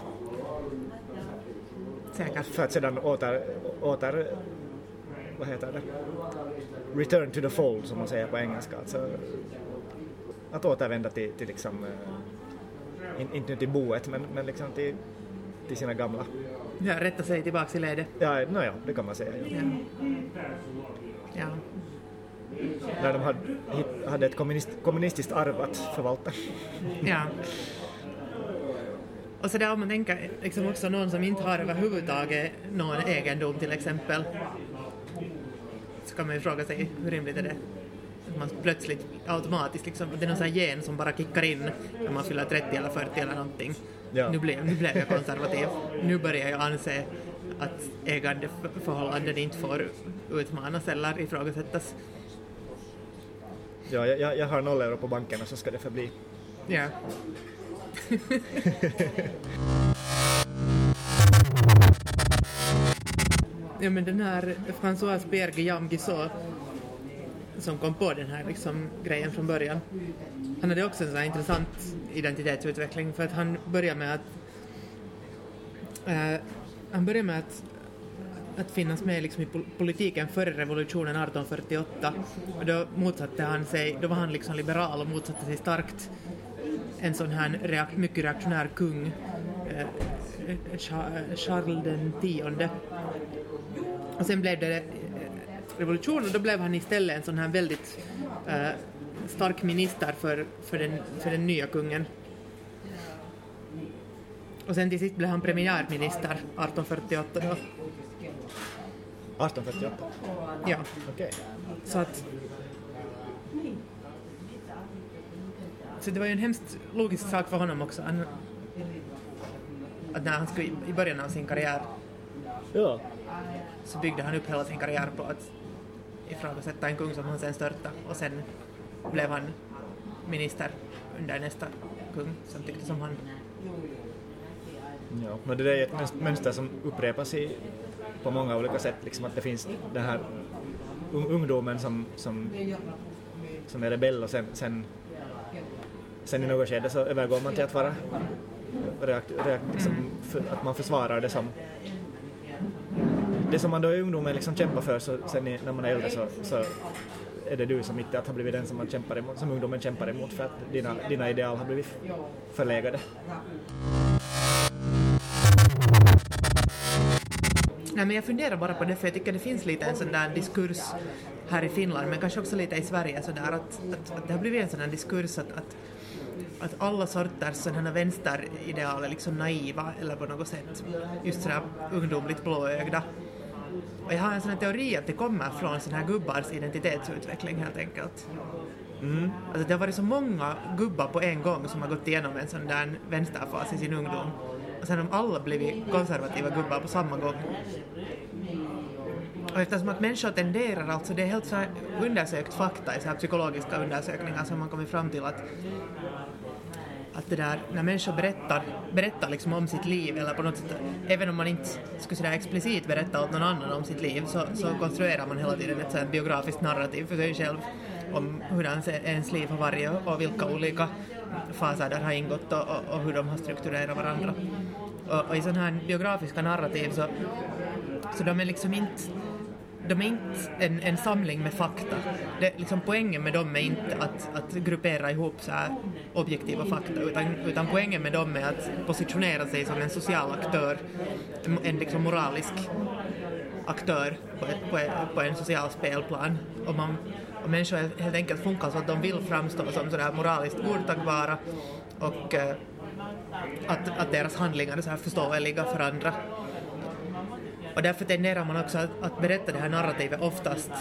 Säkert. för att sedan åter, åter vad heter det, return to the fold som man säger på engelska. Alltså, att återvända till, till liksom, eh, in, inte till boet men, men liksom till, till sina gamla. Ja, rätta sig tillbaks i ledet. Ja, no, ja, det kan man säga. Ja. Ja. ja. När de hade, hade ett kommunist, kommunistiskt arv att förvalta. Ja. Och så där om man tänker liksom också någon som inte har överhuvudtaget någon egendom till exempel så kan man ju fråga sig hur rimligt är det att man plötsligt automatiskt liksom, det är någon sån här gen som bara kickar in när man fyller 30 eller 40 eller någonting. Ja. Nu, blev, nu blev jag konservativ. Nu börjar jag anse att ägandeförhållanden inte får utmanas eller ifrågasättas. Ja, jag, jag- har noll euro på banken och så ska det förbli. Ja. ja men den här François Guillaume Guissot som kom på den här liksom, grejen från början. Han hade också en sån här intressant identitetsutveckling för att han började med att eh, han började med att att finnas med liksom i politiken före revolutionen 1848 och då motsatte han sig, då var han liksom liberal och motsatte sig starkt en sån här reak- mycket reaktionär kung, eh, eh Charles den tionde. Och sen blev det eh, revolution och då blev han istället en sån här väldigt eh, stark minister för, för, den, för den nya kungen. Och sen till sist blev han premiärminister 1848 då. 1848? Ja, Okej. så att... Så det var ju en hemskt logisk sak för honom också. Han, att när han skulle i början av sin karriär Ja. så byggde han upp hela sin karriär på att ifrågasätta en kung som han sen störtade och sen blev han minister under nästa kung som tyckte som han. Ja, men det där är ett mönst- mönster som upprepas i, på många olika sätt. Liksom att det finns den här ungdomen som, som, som är rebell och sen, sen, sen i något skede så övergår man till att vara reakt, reakt, liksom, för, att man försvarar det som det som man då i ungdomen liksom kämpar för så sen i, när man är äldre så, så är det du som inte att har blivit den som, man kämpar emot, som ungdomen kämpar emot för att dina, dina ideal har blivit förlegade. Nej, men jag funderar bara på det för jag tycker det finns lite en sån där diskurs här i Finland men kanske också lite i Sverige sådär att, att, att det har blivit en sån där diskurs att, att, att alla sorters sådana vänsterideal är liksom naiva eller på något sätt just sådär ungdomligt blåögda. Och jag har en sån här teori att det kommer från sådana här gubbars identitetsutveckling helt enkelt. Alltså det har varit så många gubbar på en gång som har gått igenom en sån där vänsterfas i sin ungdom. Och sen har alla blivit konservativa gubbar på samma gång. Och eftersom att människor tenderar, alltså det är helt så undersökt fakta i så här psykologiska undersökningar som man kommit fram till att, att det där, när människor berättar, berättar liksom om sitt liv eller på något sätt, även om man inte skulle sådär explicit berätta åt någon annan om sitt liv så, så konstruerar man hela tiden ett sådär biografiskt narrativ för sig själv om hur ens liv har varit och, och vilka olika faser där har ingått och, och, och hur de har strukturerat varandra. Och, och i sådana här biografiska narrativ så, så de är liksom inte de är inte en, en samling med fakta. Det, liksom poängen med dem är inte att, att gruppera ihop så här objektiva fakta utan, utan poängen med dem är att positionera sig som en social aktör, en, liksom moralisk aktör på, ett, på, ett, på en social spelplan. Och, man, och människor helt enkelt funkar så att de vill framstå som sådär moraliskt godtagbara och eh, att, att deras handlingar är så här förståeliga för andra. Och därför tenderar man också att, att berätta det här narrativet oftast,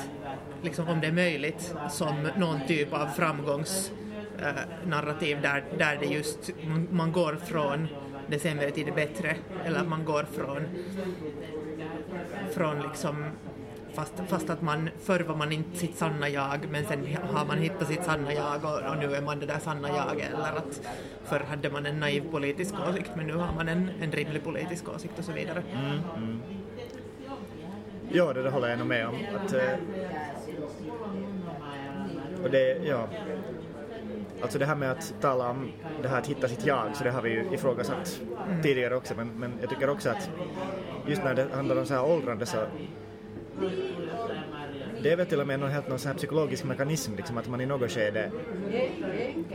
liksom om det är möjligt, som någon typ av framgångsnarrativ eh, där, där det just, man, man går från det sämre till det bättre, eller man går från, från liksom Fast, fast, att man, förr var man inte sitt sanna jag, men sen har man hittat sitt sanna jag och, och, nu är man det där sanna jag. Eller att förr hade man en naiv politisk åsikt, men nu har man en, en rimlig politisk åsikt och så vidare. Mm, mm. Ja, det, det håller jag nog med om. Att, eh, och det, ja. Alltså det här med att tala om det här att hitta sitt jag, så det har vi ju ifrågasatt mm. tidigare också, men, men jag tycker också att just när det handlar om så här åldrande så det är väl till och med någon, helt någon här psykologisk mekanism, liksom att man i något skede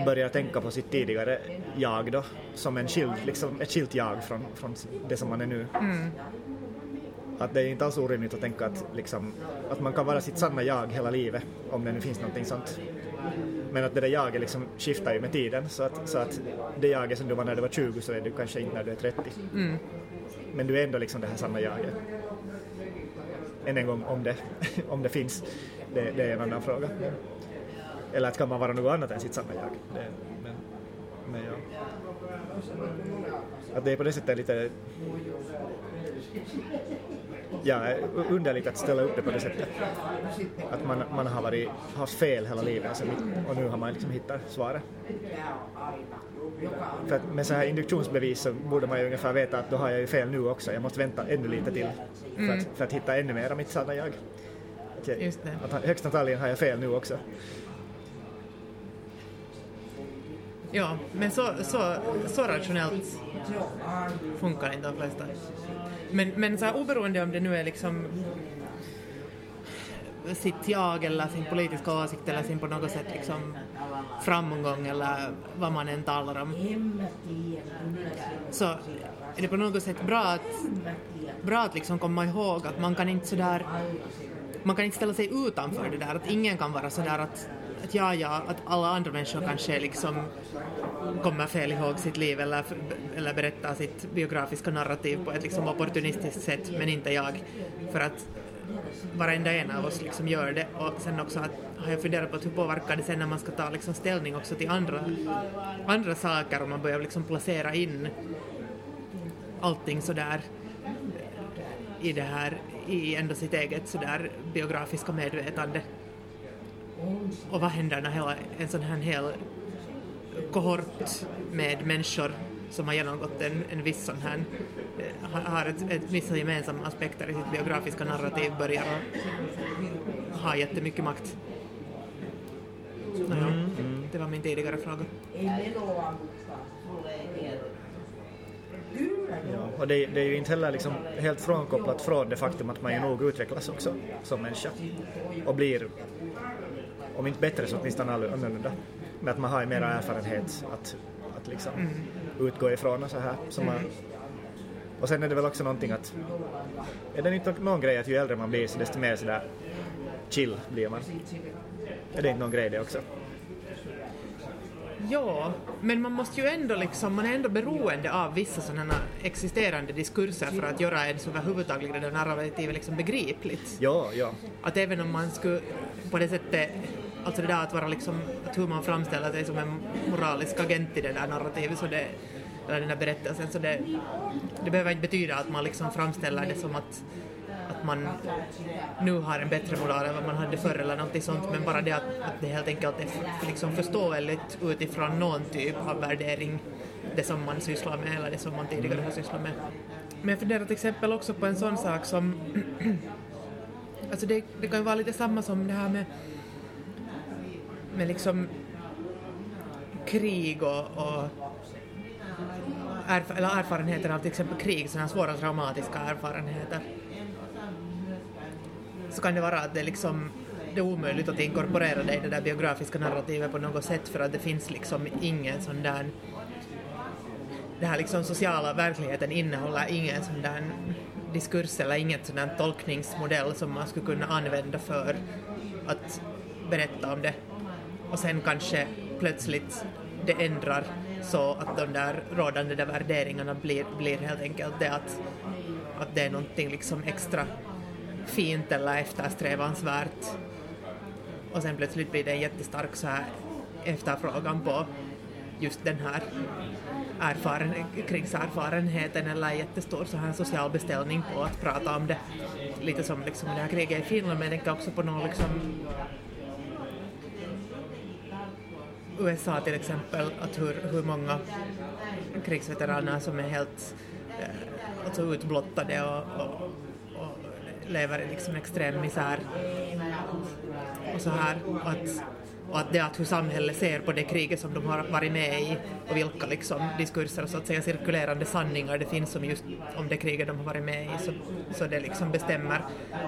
börjar tänka på sitt tidigare jag då, som en skild, liksom, ett skilt jag från, från det som man är nu. Mm. Att det är inte alls orimligt att tänka att, liksom, att man kan vara sitt sanna jag hela livet, om det nu finns någonting sånt. Men att det där jaget liksom skiftar ju med tiden, så att, så att det jaget som du var när du var 20 så är du kanske inte när du är 30. Mm. Men du är ändå liksom det här sanna jaget. Än en gång, om det, om det finns, det, det är en annan fråga. Eller att kan man vara något annat än sitt sanna jag? Det, men, men ja. Att det är på det sättet lite ja, underligt att ställa upp det på det sättet. Att man, man har varit, haft fel hela livet alltså, och nu har man liksom hittat svaret. För att med så här induktionsbevis så borde man ju ungefär veta att då har jag ju fel nu också, jag måste vänta ännu lite till för, mm. att, för att hitta ännu mer av mitt sanna jag. Att, Just det. att högst antagligen har jag fel nu också. Ja, men så, så, så rationellt funkar inte de flesta. Men, men så här, oberoende om det nu är liksom sitt jag eller sin politiska åsikt eller sin på något sätt liksom framgång eller vad man än talar om. Så är det på något sätt bra att, bra att liksom komma ihåg att man kan inte sådär man kan inte ställa sig utanför det där, att ingen kan vara sådär att, att ja, ja, att alla andra människor kanske liksom kommer fel ihåg sitt liv eller, eller berättar sitt biografiska narrativ på ett liksom opportunistiskt sätt, men inte jag. För att varenda en av oss liksom gör det. Och sen också att, har jag funderat på att hur påverkar det sen när man ska ta liksom ställning också till andra, andra saker och man börjar liksom placera in allting sådär i det här, i ändå sitt eget sådär biografiska medvetande. Och vad händer när hela, en sån här hel kohort med människor som har genomgått en, en viss sån här, eh, har ett, ett vissa gemensamma aspekter i sitt biografiska narrativ börjar ha jättemycket makt. Naja, mm, mm. det var min tidigare fråga. Ja, och det, det, är ju inte heller liksom helt frånkopplat från det faktum att man ju nog utvecklas också som människa och blir, om inte bättre så åtminstone annorlunda med att man har mer erfarenhet att, att liksom mm. utgå ifrån och så här. Så man, och sen är det väl också någonting att, är det inte någon grej att ju äldre man blir så desto mer sådär chill blir man? Är det inte någon grej det också? Ja, men man måste ju ändå liksom, man är ändå beroende av vissa sådana existerande diskurser för att göra ens överhuvudtaget det där narrativet liksom begripligt. Ja, ja. Att även om man skulle på det sättet Alltså det där att vara liksom, att hur man framställer sig som en moralisk agent i det där narrativet, så det, eller den där berättelsen, så det, det behöver inte betyda att man liksom framställer det som att man nu har en bättre moral än vad man hade förr eller någonting sånt, men bara det att, att det helt enkelt är liksom förståeligt utifrån någon typ av värdering, det som man sysslar med eller det som man tidigare har sysslat med. Men jag funderar till exempel också på en sån sak som Alltså det, det kan ju vara lite samma som det här med, med liksom krig och, och erf eller erfarenheter av till exempel krig, sådana svåra traumatiska erfarenheter. Så kan det vara att det liksom det är omöjligt att inkorporera det i det där biografiska narrativet på något sätt för att det finns liksom ingen sån där den här liksom sociala verkligheten innehåller ingen sån där diskurs eller inget sån där tolkningsmodell som man skulle kunna använda för att berätta om det. Och sen kanske plötsligt det ändrar så att de där rådande där värderingarna blir, blir helt enkelt det att, att det är någonting liksom extra fint eller eftersträvansvärt och sen plötsligt blir det en jättestark så här efterfrågan på just den här erfaren, krigserfarenheten eller jättestor så här social beställning på att prata om det. Lite som liksom det här kriget i Finland, men jag tänker också på någon liksom USA till exempel, att hur, hur många krigsveteraner som är helt eh, alltså utblottade och, och, och lever i liksom extrem misär och så här. Att, och att det att hur samhället ser på det kriget som de har varit med i och vilka liksom diskurser och så att säga cirkulerande sanningar det finns om just om det kriget de har varit med i så, så det liksom bestämmer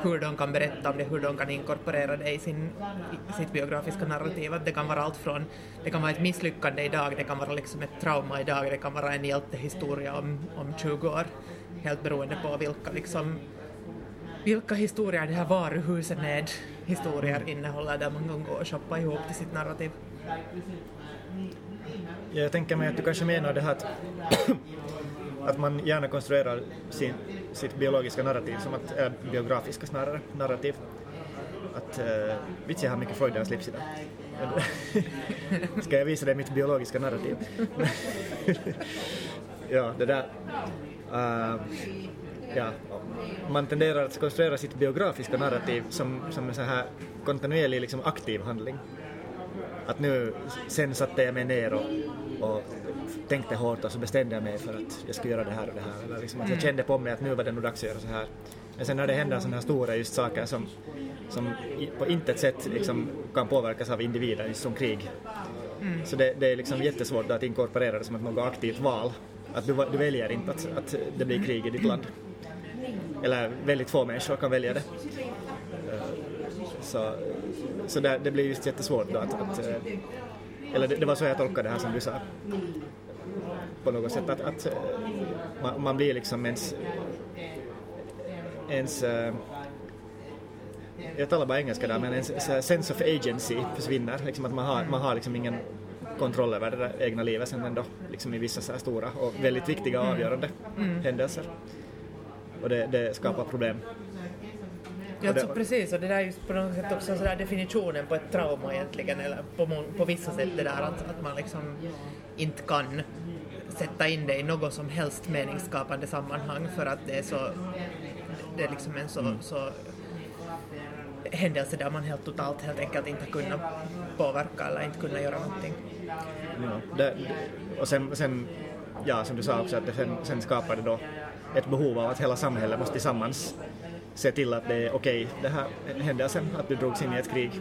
hur de kan berätta om det, hur de kan inkorporera det i sin, sitt biografiska narrativ. Att det kan vara allt från, det kan vara ett misslyckande idag, det kan vara liksom ett trauma idag, det kan vara en hjältehistoria om, om 20 år, helt beroende på vilka liksom vilka historier det här varuhuset med historier innehåller där man kan gå och shoppa ihop till sitt narrativ. Ja, jag tänker mig att du kanske menar det här att, att man gärna konstruerar sin, sitt biologiska narrativ som att, äh, biografiska snarare, narrativ. Att, eh, äh, vits jag har mycket Freudians slips idag. Ska jag visa dig mitt biologiska narrativ? ja, det där. Uh, ja, man tenderar att konstruera sitt biografiska narrativ som, som en så här kontinuerlig liksom aktiv handling. Att nu, sen satte jag mig ner och, och tänkte hårt och så bestämde jag mig för att jag skulle göra det här och det här. Eller liksom att jag kände på mig att nu var det nog dags att göra så här. Men sen när det händer sådana här stora just saker som, som på intet sätt liksom kan påverkas av individer, just som krig. Mm. Så det, det, är liksom jättesvårt att inkorporera det som ett något aktivt val. Att du, du väljer inte att, att det blir krig i ditt land. Eller väldigt få människor kan välja det. Eh, så, så det, det blir just jättesvårt då att, att eh, eller det, det, var så jag tolkade det här som du sa på något sätt att, att eh, man, man, blir liksom ens ens jag talar bara engelska där men ens sense of agency försvinner liksom att man har, man har liksom ingen kontroll över det egna livet sen ändå liksom i vissa så stora och väldigt viktiga och avgörande mm. händelser och det, det skapar problem. Ja, alltså, precis, och det där är just på något sätt också så definitionen på ett trauma egentligen, eller på, på vissa sätt det där att, att man liksom inte kan sätta in det i något som helst meningsskapande sammanhang för att det är så, det är liksom en så, mm. så händelse där man helt totalt helt enkelt inte kunnat påverka eller inte kunnat göra någonting. Ja, det, och sen, sen, ja som du sa också, att det sen, sen skapar det då ett behov av att hela samhället måste tillsammans se till att det är okej, okay, det här händelsen, att du drogs in i ett krig.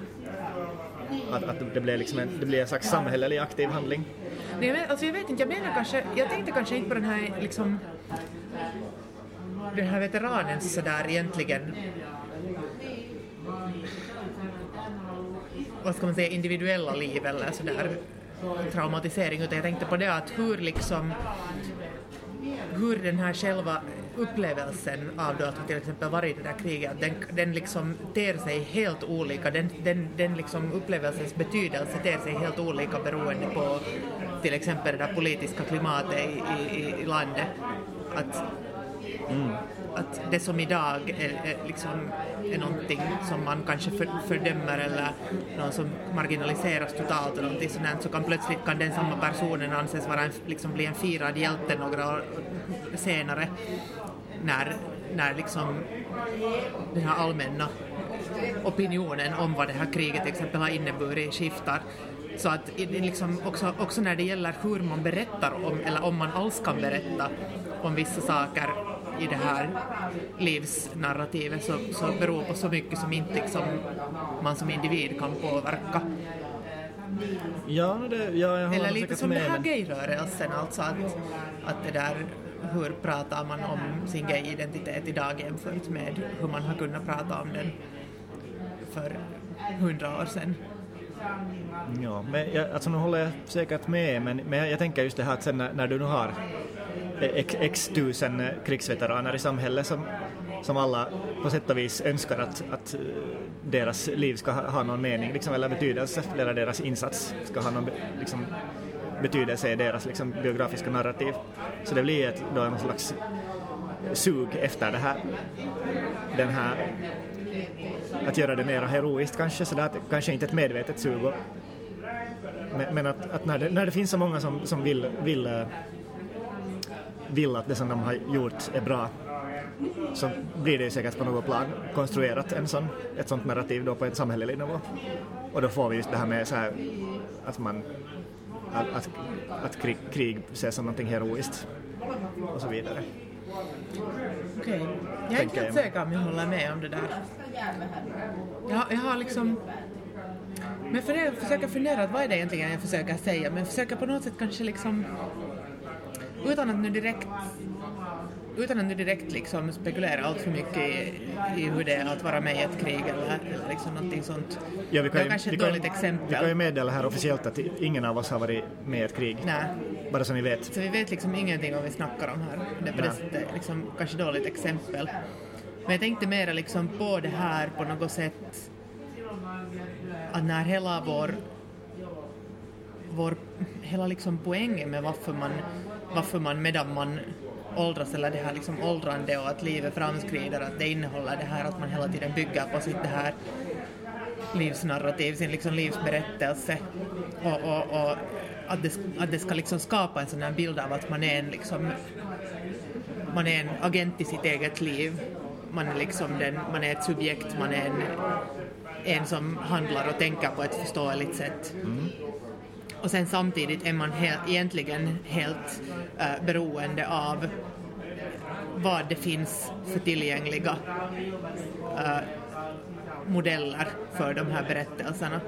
Att, att det blir liksom en, det blir en slags samhällelig aktiv handling. Nej, men, alltså jag vet inte, jag menar kanske, jag tänkte kanske inte på den här liksom den här veteranens sådär egentligen vad ska man säga, individuella liv eller sådär traumatisering utan jag tänkte på det att hur liksom hur den här själva upplevelsen av då att ha till exempel varit i det där kriget, den, den liksom ter sig helt olika, den, den, den liksom upplevelsens betydelse ter sig helt olika beroende på till exempel det där politiska klimatet i, i, i landet. Att, mm. att det som idag är, är, liksom, är någonting som man kanske för, fördömer eller någon som marginaliseras totalt eller någonting sådant så kan plötsligt kan den samma personen anses vara en, liksom bli en firad hjälte några år senare när när liksom den här allmänna opinionen om vad det här kriget till exempel har inneburit skiftar. Så att liksom också, också när det gäller hur man berättar om, eller om man alls kan berätta om vissa saker i det här livsnarrativet så, så beror på så mycket som inte liksom man som individ kan påverka. Ja, det, ja jag Eller lite som med, här gayrörelsen, alltså att, att det där hur pratar man om sin gay-identitet idag jämfört med hur man har kunnat prata om den för hundra år sedan. Ja, men jag, alltså nu håller jag säkert med, men, men jag, jag tänker just det här att sen när, när du nu har x, x tusen krigsveteraner i samhället som, som alla på sätt och vis önskar att, att eh, deras liv ska ha, ha någon mening liksom, eller betydelse, eller deras insats ska ha någon liksom, betydelse i deras liksom, biografiska narrativ. Så det blir ett, då en slags sug efter det här, den här att göra det mer heroiskt kanske, så det kanske inte ett medvetet sug. Men, men att, att när, det, när det finns så många som, som vill, vill, eh, vill att det som de har gjort är bra så blir det ju säkert på något plan konstruerat en sån, ett sånt narrativ då på en samhällelig nivå. Och då får vi just det här med så här, att man att, att, att krig, krig ses som någonting heroiskt och så vidare. Okej. Jag är inte helt säker om jag håller med om det där. Jag, har- jag har liksom... Men för det, jag försöker fundera, vad är det egentligen jag försöker säga? Men försöker på något sätt kanske liksom... Utan att nu direkt utan att nu direkt liksom spekulera allt för mycket i, i hur det är att vara med i ett krig eller, eller liksom någonting sånt. Ja, vi det kan, var ju, kanske ett kan, dåligt vi kan exempel. ju meddela här officiellt att ingen av oss har varit med i ett krig. Nej. Bara så ni vet. Så vi vet liksom ingenting vad vi snackar om här. Det är på det sättet liksom, kanske dåligt exempel. Men jag tänkte mera liksom på det här på något sätt att när hela vår, vår hela liksom poängen med varför man, varför man medan man åldras eller det här liksom åldrande och att livet framskrider, att det innehåller det här att man hela tiden bygger på sitt det här livsnarrativ, sin liksom livsberättelse och, och, och att, det, att det ska liksom skapa en sån här bild av att man är en liksom man är en agent i sitt eget liv. Man är liksom den, man är ett subjekt, man är en, en som handlar och tänker på ett förståeligt sätt. Mm. Och sen samtidigt är man helt, egentligen helt eh, beroende av vad det finns för tillgängliga eh, modeller för de här berättelserna.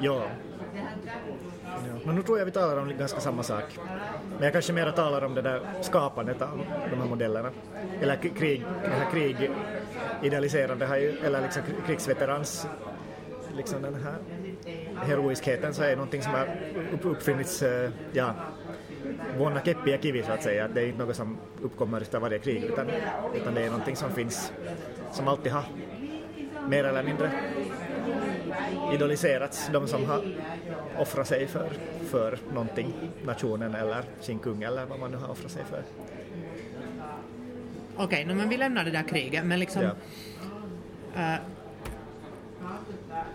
Ja. ja. Men nu tror jag vi talar om ganska samma sak. Men jag kanske mer talar om det där skapandet av de här modellerna. Eller krig, det här krig idealiserande, eller liksom krigsveterans, liksom den här heroiskheten så är någonting som har upp, uppfunnits, eh, ja, vuonna keppi ja kivi så att säga. Det är inte något som uppkommer efter varje krig utan, utan det är någonting som finns, som alltid har mer eller mindre idoliserats, de som har offrat sig för, för någonting, nationen eller sin kung eller vad man nu har offrat sig för. Okej, no, men vi lämnar det där kriget, men liksom Ja. eh,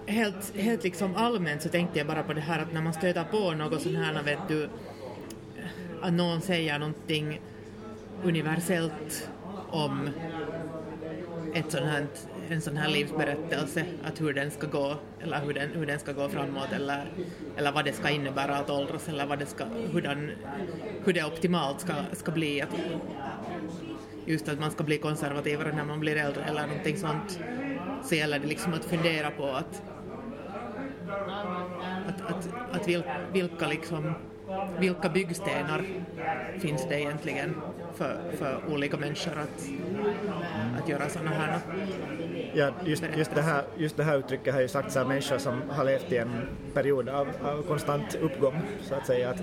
helt, helt liksom allmänt så tänkte jag bara på det här att när man stöter på något sånt här, vet du, att någon säger någonting universellt om ett sånt här, en sån här livsberättelse, att hur den ska gå, eller hur den, hur den ska gå framåt, eller, eller vad det ska innebära att åldras, eller vad det ska, hur, den, hur det optimalt ska, ska bli. Att, just att man ska bli konservativare när man blir äldre eller någonting sånt, så gäller det liksom att fundera på att, att, att, att vil, vilka, liksom, vilka byggstenar finns det egentligen för, för olika människor att, att göra sådana här Ja, just, just, det här, just det här uttrycket har ju sagts av människor som har levt i en period av, av konstant uppgång, så att säga, att,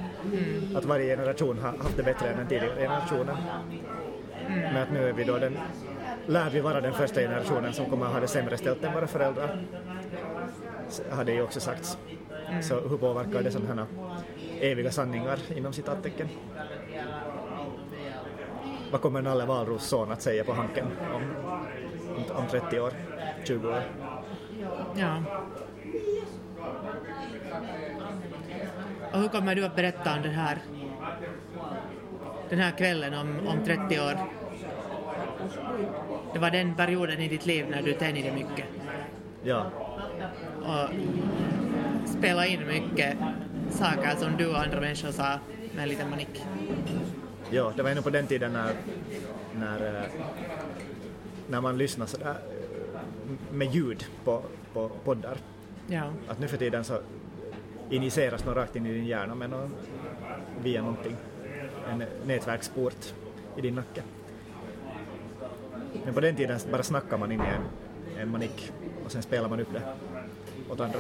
att varje generation har haft det bättre än den tidigare generationen. Men att nu är vi då den, lär vi vara den första generationen som kommer att ha det sämre ställt än våra föräldrar, Så har det ju också sagts. Så hur påverkar det sådana här eviga sanningar inom citattecken? Vad kommer Nalle Wahlroos son att säga på Hanken om, om, om 30 år, 20 år? Ja. Och hur kommer du att berätta om det här, den här kvällen om, om 30 år? det var den perioden i ditt liv när du tänjde mycket Ja, och spela in mycket saker som du och andra människor sa med en liten manik. ja, det var ännu på den tiden när, när, eh, när man lyssnade sådär eh, med ljud på, på poddar. Ja. Att nu för tiden så injiceras något rakt in i din hjärna med någon, via någonting, en nätverksport i din nacke. Men på den tiden bara snackar man in i en, en manik och sen spelar man upp det åt andra.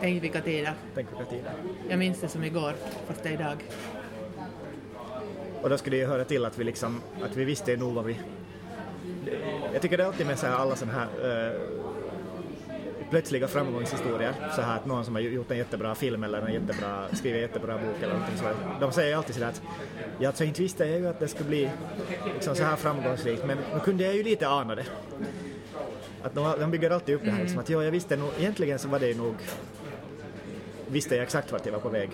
Tänk vilka tider. Tänk vilka tider. Jag minns det som igår, fast det är idag. Och då skulle det ju höra till att vi liksom, att vi visste nog vad vi... Jag tycker det är alltid med så här alla sådana här eh, plötsliga framgångshistorier, så här att någon som har gjort en jättebra film eller en jättebra, skrivit en jättebra bok eller någonting så. De säger ju alltid sådär att, ja alltså inte visste jag ju att det skulle bli liksom så här framgångsrikt, men nu kunde jag ju lite ana det. Att de, de bygger alltid upp det här liksom, att ja, jag visste nog, egentligen så var det ju nog, visste jag exakt vart jag var på väg.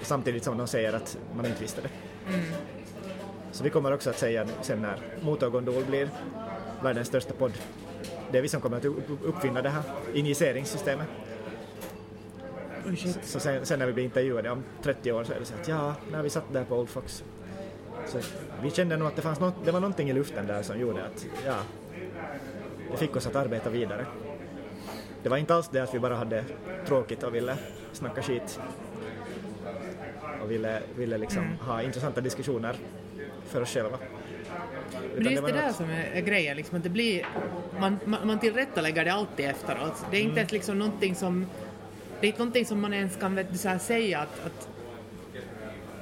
Samtidigt som de säger att man inte visste det. Så vi kommer också att säga sen när Motorgondol blir världens största podd. Det är vi som kommer att upp- uppfinna det här injiceringssystemet. Shit. Så sen, sen när vi blir intervjuade om 30 år så är det så att ja, när vi satt där på Old Fox så vi kände nog att det, fanns något, det var någonting i luften där som gjorde att ja, det fick oss att arbeta vidare. Det var inte alls det att vi bara hade tråkigt och ville snacka skit och ville, ville liksom ha intressanta diskussioner för oss själva. Men det är just var det där som är, grejen, liksom, att det blir, man, man, man tillrättalägger det alltid efteråt. Det är inte ens liksom någonting som, det är inte någonting som man ens kan vet, så här, säga att, att,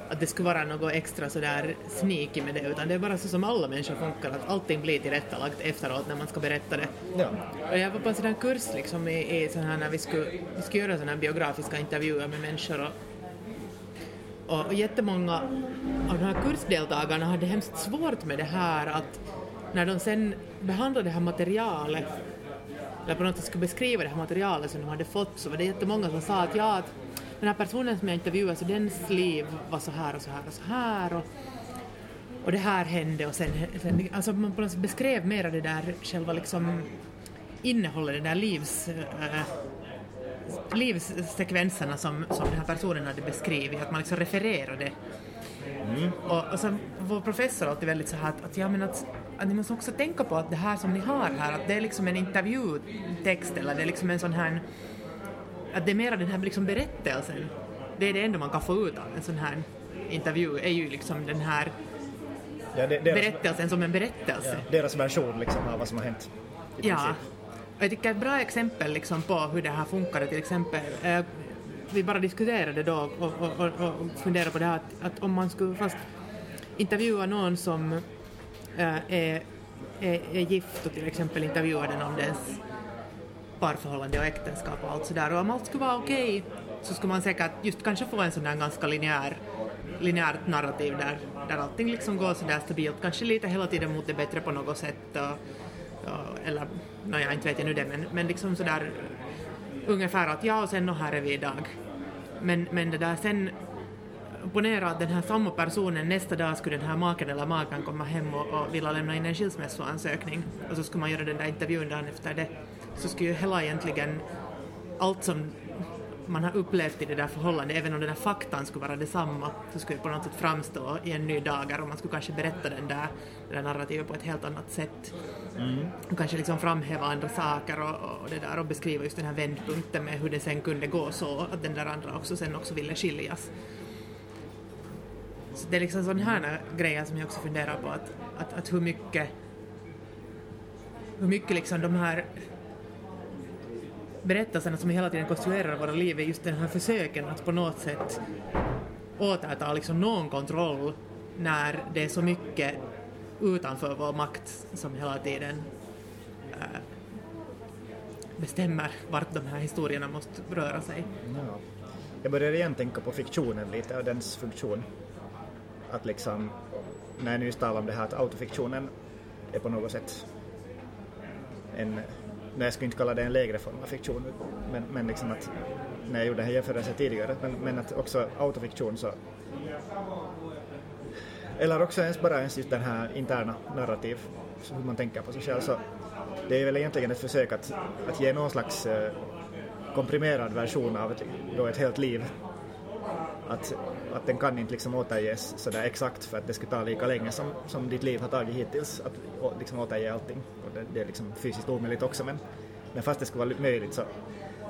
att det skulle vara något extra sådär sneaky med det, utan det är bara så som alla människor funkar, att allting blir tillrättalagt efteråt när man ska berätta det. Ja. Och jag var på en sån här kurs liksom i, i sån här när vi skulle, vi skulle göra såna här biografiska intervjuer med människor och, och, och jättemånga av de här kursdeltagarna hade hemskt svårt med det här att när de sen behandlade det här materialet eller på något sätt skulle beskriva det här materialet som de hade fått så var det jättemånga som sa att ja, att den här personen som jag intervjuade så dens liv var så här och så här och så här och, och det här hände och sen, sen alltså man på något sätt beskrev mera det där själva liksom innehållet, det där livs, äh, livssekvenserna som, som den här personen hade beskrivit, att man liksom refererade. Och, och sen vår professor alltid väldigt så här att, att, ja, men att, att ni måste också tänka på att det här som ni har här, att det är liksom en intervjutext eller det är liksom en sån här, att det är mera den här liksom berättelsen. Det är det enda man kan få ut av en sån här intervju, är ju liksom den här Ja, det, deras, berättelsen som en berättelse. ja, deras version liksom av vad som har hänt. Ja. Och jag tycker ett bra exempel liksom på hur det här funkar till exempel, eh, vi bara diskuterade då och, och, och, och funderade på det här att, att om man skulle fast intervjua någon som eh, är, är, är gift och till exempel intervjua den om dess parförhållande och äktenskap och allt sådär och om allt skulle vara okej så skulle man säkert just kanske få en sån där ganska linjär linjärt narrativ där, där allting liksom går sådär stabilt, kanske lite hela tiden mot det bättre på något sätt och, och, eller, nåja, inte vet jag nu det, men, men liksom sådär ungefär att ja, och sen och här är vi idag. Men, men det där sen, ponera att den här samma personen nästa dag skulle den här maken eller makan komma hem och, och vilja lämna in en skilsmässoansökning och så skulle man göra den där intervjun dagen efter det, så skulle ju hela egentligen allt som man har upplevt i det där förhållandet, även om den där faktan skulle vara detsamma, så skulle det på något sätt framstå i en ny dager och man skulle kanske berätta den där, det där narrativet på ett helt annat sätt. Och kanske liksom framhäva andra saker och, och det där och beskriva just den här vändpunkten med hur det sen kunde gå så att den där andra också sen också ville skiljas. Så det är liksom sådana här grejer som jag också funderar på att, att, att hur mycket hur mycket liksom de här berättelserna som vi hela tiden konstruerar våra liv är just den här försöken att på något sätt återta liksom någon kontroll när det är så mycket utanför vår makt som hela tiden äh, bestämmer vart de här historierna måste röra sig. Ja. Jag börjar igen tänka på fiktionen lite och dens funktion. Att liksom, när jag nyss talade om det här att autofiktionen är på något sätt en, nej jag skulle inte kalla det en lägre form av fiktion, men, men liksom att när jag gjorde den här jämförelsen tidigare, men, men att också autofiktion så eller också ens bara ens just den här interna narrativ, så hur man tänker på sig själv. Så det är väl egentligen ett försök att, att ge någon slags eh, komprimerad version av ett, då ett helt liv. Att, att den kan inte liksom återges sådär exakt för att det skulle ta lika länge som, som ditt liv har tagit hittills att å, liksom återge allting. Och det, det är liksom fysiskt omöjligt också men, men fast det skulle vara möjligt så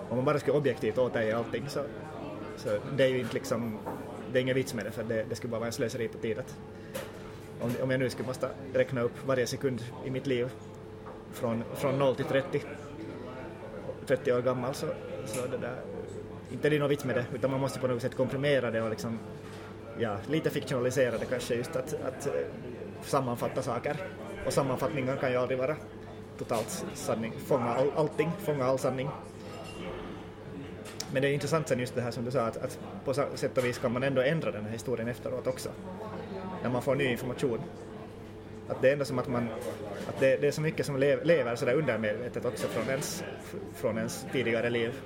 om man bara skulle objektivt återge allting så, så det är ju inte liksom, det är ingen vits med det för det, det skulle bara vara en slöseri på tid. Att, om, om jag nu skulle måste räkna upp varje sekund i mitt liv från, från 0 till 30, 30 år gammal så, så det där, inte det är något vits med det utan man måste på något sätt komprimera det och liksom, ja, lite fiktionalisera det kanske just att, att eh, sammanfatta saker. Och sammanfattningar kan ju aldrig vara totalt sanning, fånga all, allting, fånga all sanning. Men det är intressant sen just det här som du sa att, att på sätt och vis kan man ändå ändra den här historien efteråt också. När man får ny information. Att det är ändå som att man, att det, det är så mycket som lev, lever sådär undermedvetet också från ens, från ens tidigare liv.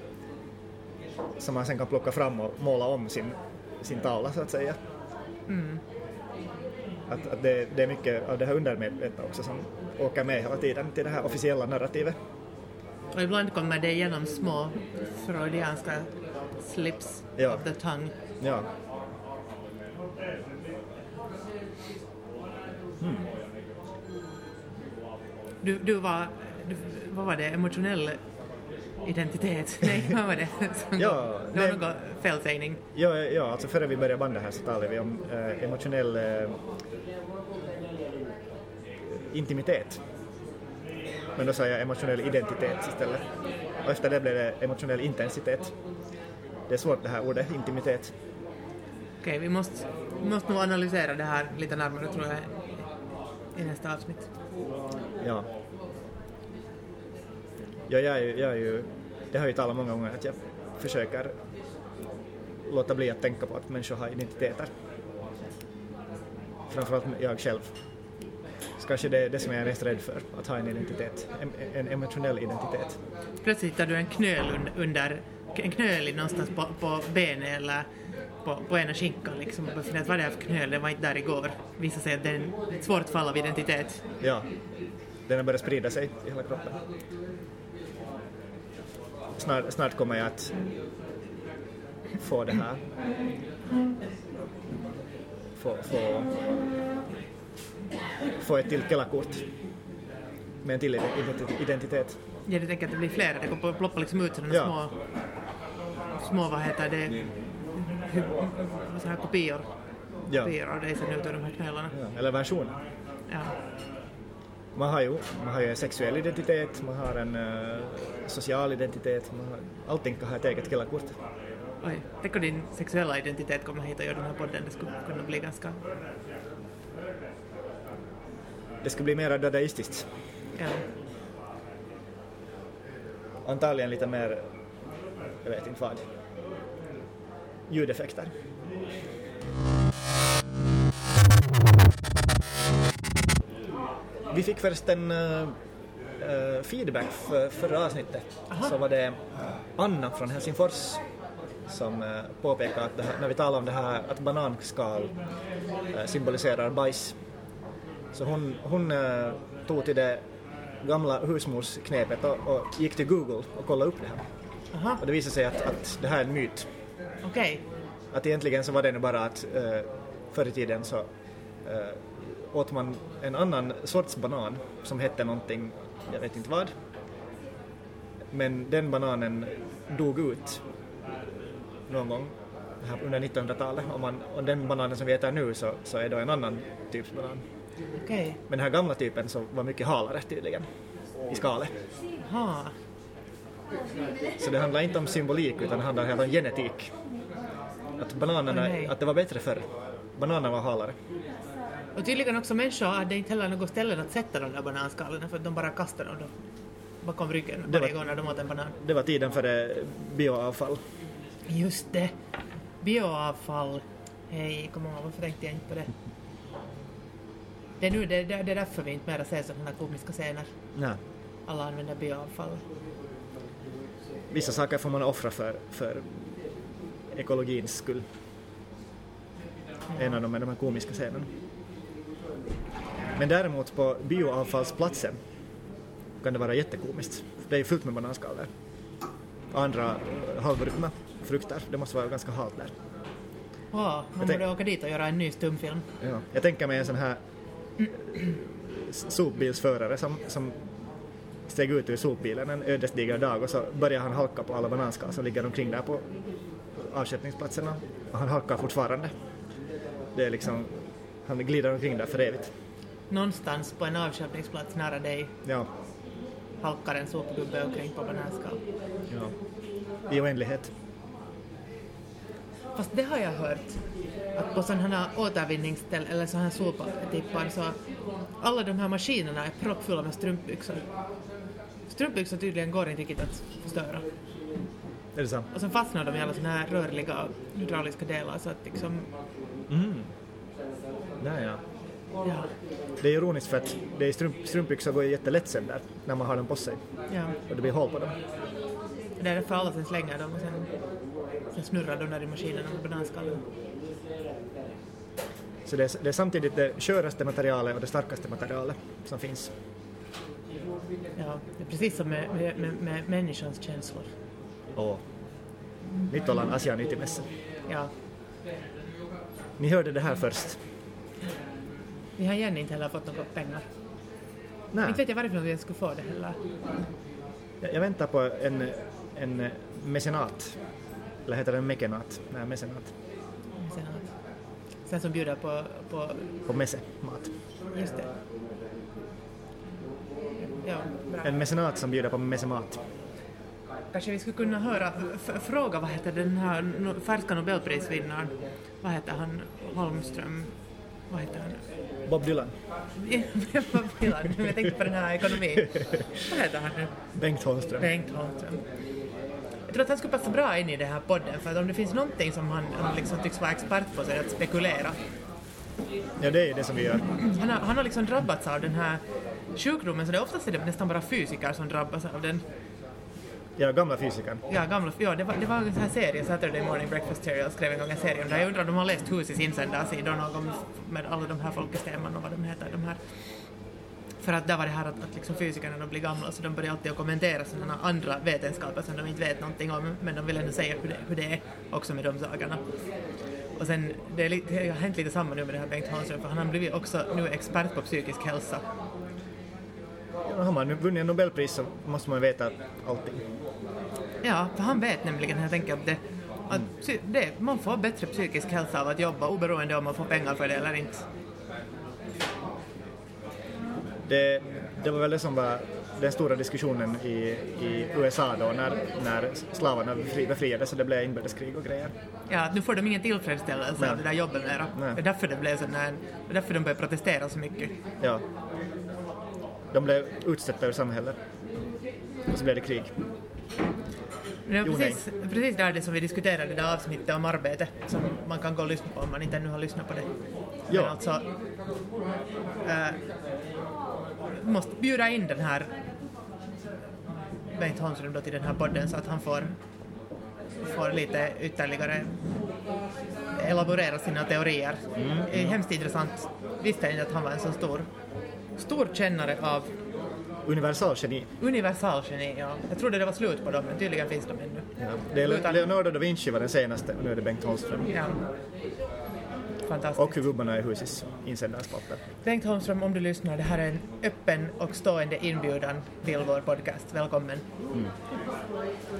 Som man sen kan plocka fram och måla om sin, sin tavla så att säga. Att, att det, det är mycket av det här undermedvetna också som åker med hela tiden till det här officiella narrativet. Och ibland kommer det igenom små freudianska slips Ja. of the tongue. Ja. Du, du var, du, vad var det, emotionell identitet? Nej, vad var det? Som Ja, det var någon felsägning. Ja, ja, alltså före vi började banda här så talade vi om eh, emotionell eh, intimitet. Men då sa jag emotionell identitet istället. Och efter det blev det emotionell intensitet. Det är svårt det här ordet, intimitet. Okej, vi måste, måste nog analysera det här lite närmare tror jag i nästa avsnitt. Ja. Ja, jag är, ju- jag är ju, det har jag ju talat många gånger att jag försöker låta bli att tänka på att människor har identiteter. Framförallt jag själv. Så kanske det är det som jag är mest rädd för, att ha en identitet, en, emotionell identitet. Plötsligt hittar du en knöl un- under, en knöl någonstans på, på benet eller på, på ena skinkan liksom. Och funderar, vad är det här för knöl? Den var inte där igår. Visar sig att det är ett svårt fall av identitet. Ja, den har börjat sprida sig i hela kroppen. Snart, snart kommer jag att få det här. Få, få, få ett till Kela-kort med en till identi- identitet. Ja, du tänker att det blir flera. Det kommer ploppa liksom ut sådana Ja. små, små, vad heter det, så här kopior. Ja. Kopior av dig sen ut ur de här knölarna. Ja, eller versioner. Ja. Man har ju man har ju en sexuell identitet, man har en eh, social identitet, man har, allting kan ha ett eget Kela-kort. Oj, tänk om din sexuella identitet kommer hit och gör den här podden. Det skulle kunna bli ganska... Det skulle bli mer dadaistiskt. Ja. Antagligen lite mer, jag vet inte vad, ljudeffekter. Vi fick förresten uh, uh, feedback för förra avsnittet. Så var det Anna från Helsingfors som uh, påpekade att här, när vi talar om det här att bananskal uh, symboliserar bajs så hon, hon uh, tog till det gamla husmorsknepet och, och gick till Google och kollade upp det här. Aha, Och det visade sig att, att det här är en myt. okej. Att egentligen så var det nog bara att uh, förr i tiden så uh, åt man en annan sorts banan som hette någonting, jag vet inte vad. Men den bananen dog ut någon gång under 1900-talet och, och den bananen som vi äter nu så, så är då en annan typs banan. Okej. Men den här gamla typen så var mycket halare tydligen i skalet. Aha. Så det handlar inte om symbolik utan det handlar helt om genetik. Att bananerna, nej. att det var bättre förr. Bananerna var halare. Och tydligen också människor hade inte heller något ställe att sätta de där bananskalorna för att de bara kastade dem bakom ryggen Det varje var- gång när de åt en banan. Det var tiden före bioavfall. Just det. Bioavfall. Hej, kom ihåg, varför tänkte jag inte på det? Det är, nu, det, det, det är därför vi inte mera ser sådana här komiska scener. Nej. Alla använder bioavfall. Vissa saker får man offra för, för ekologins skull. En av dem är de här komiska scenerna. Men däremot på bioavfallsplatsen kan det vara jättekomiskt. Det är fullt med bananskal där. Andra eh, halvruttna frukter. Det måste vara ganska halt där. Wow, man borde åka dit och göra en ny stumfilm. Ja. Jag tänker mig en sån här sopbilsförare som, som steg ut ur sopbilen en ödesdiger dag och så börjar han halka på alla bananskal som ligger omkring där på avsättningsplatserna. Och han halkar fortfarande. Det är liksom, han glider omkring där för evigt. Någonstans på en avköpningsplats nära dig Ja, halkar en sopgubbe omkring på bananskal. ja. I oändlighet. Fast det har jag hört, att på sådana här återvinningsställen eller sådana här soptippar så alla de här maskinerna är proppfulla med strumpbyxor. Strumpbyxor tydligen går inte riktigt att förstöra. Är det sant? Och sen fastnar de i alla sådana här rörliga hydrauliska delar så att liksom, Mm. Nej, ja. Ja, Det är ironiskt för att det är strump, strumpbyxor går ju jättelätt sönder när man har dem på sig ja. och det blir hål på dem. Det är därför alla sen slänger dem och sen, sen snurrar de där i maskinerna med bananskallen. Så det är, det är samtidigt det sköraste materialet och det starkaste materialet som finns. Ja, det är precis som med, med, med, med människans känslor. Och Nyt ollaan asian ytimessä. Ja, Ni hörde det här först. Vi har igen inte heller fått några pengar. Nej, Inte vet jag varifrån vi skulle få det heller. jag, jag väntar på en, en mecenat. Eller heter den mekenat? Nej, mecenat. Att, sen som bjuder på, på På messe-mat. just det. Ja, bra. En mecenat som bjuder på messemat. Kanske vi skulle kunna höra, fråga vad heter den här no- färska nobelprisvinnaren, vad heter han, Holmström, vad heter han? Bob Dylan. Vill han? Jag tänkte på den här ekonomin. Vad heter han nu? Bengt Holmström. Bengt Holmström. Jag tror att han skulle passa bra in i den här podden för att om det finns någonting som han, han liksom tycks vara expert på så är det att spekulera. Ja, det är det som vi gör. Han har, han har liksom drabbats av den här sjukdomen så det är oftast är det nästan bara fysiker som drabbas av den. Ja, gamla fysikern. Ja, gamla, ja det, var, det var en sån här serie, Saturday Morning Breakfast Serial skrev en gång en serie om det. Jag undrar om de har läst Husis insändarsidor någon med alla de här folkestämman och vad de heter, de här. För att där var det här att, att liksom fysikerna de blir gamla så de börjar alltid att kommentera sådana andra vetenskaper som de inte vet någonting om men de vill ändå säga hur det, hur det är också med de sakerna. Och sen, det, är lite, det har hänt lite samma nu med det här Bengt Hansson för han har blivit också nu expert på psykisk hälsa. Har man nu vunnit en Nobelpris så måste man veta allting. Ja, för han vet nämligen helt enkelt det, att det, man får bättre psykisk hälsa av att jobba oberoende om man får pengar för det eller inte. Det, det var väl det som var den stora diskussionen i, i USA då när, när slavarna befri- befriades och det blev inbördeskrig och grejer. Ja, nu får de ingen tillfredsställelse Nej. av det där jobbet mera. Nej. Det är därför det blev sån här, det är därför de började protestera så mycket. Ja. De blev utstötta ur samhället. Och så blev det krig. Det var precis, precis där det som vi diskuterade i det avsnittet om arbete som man kan gå och lyssna på om man inte ännu har lyssnat på det. Ja. Men alltså, äh, måste bjuda in den här Bengt Holmström då till den här podden så att han får, får lite ytterligare elaborera sina teorier. Det är hemskt intressant. Visste inte att han var en så stor, stor kännare av Universalgeni. universalgeni. Ja. Jag trodde det var slut på dem, men tydligen finns de ännu. Ja. Det är Utan- Leonardo da Vinci var den senaste och nu är det Bengt Holmström. Ja. Fantastiskt. Och gubbarna är husis insändarspalter. Bengt Holmström, om du lyssnar, det här är en öppen och stående inbjudan till vår podcast. Välkommen.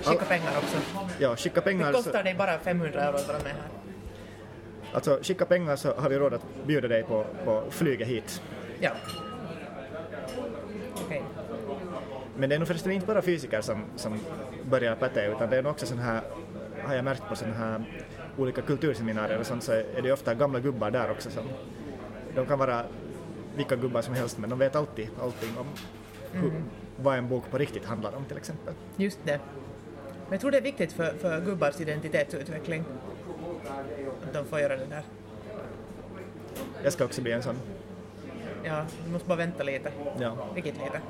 Skicka All- pengar också. Ja, skicka Det pengar, så, kostar dig bara 500 euro att vara med här. alltså skicka pengar så har vi råd att bjuda dig på, på flyget hit. Ja. Okej. Men det är nog förresten inte bara fysiker som, som börjar pätee utan det är nog också sån här, har jag märkt på såna här olika kulturseminarier och sånt så är det ofta gamla gubbar där också som, de kan vara vilka gubbar som helst men de vet alltid allting om hur, vad en bok på riktigt handlar om till exempel. Just det. Men jag tror det är viktigt för, för gubbars identitetsutveckling. Att de får göra det där. Jag ska också bli en sån. Ja, du måste bara vänta lite. Ja. Vilket lite.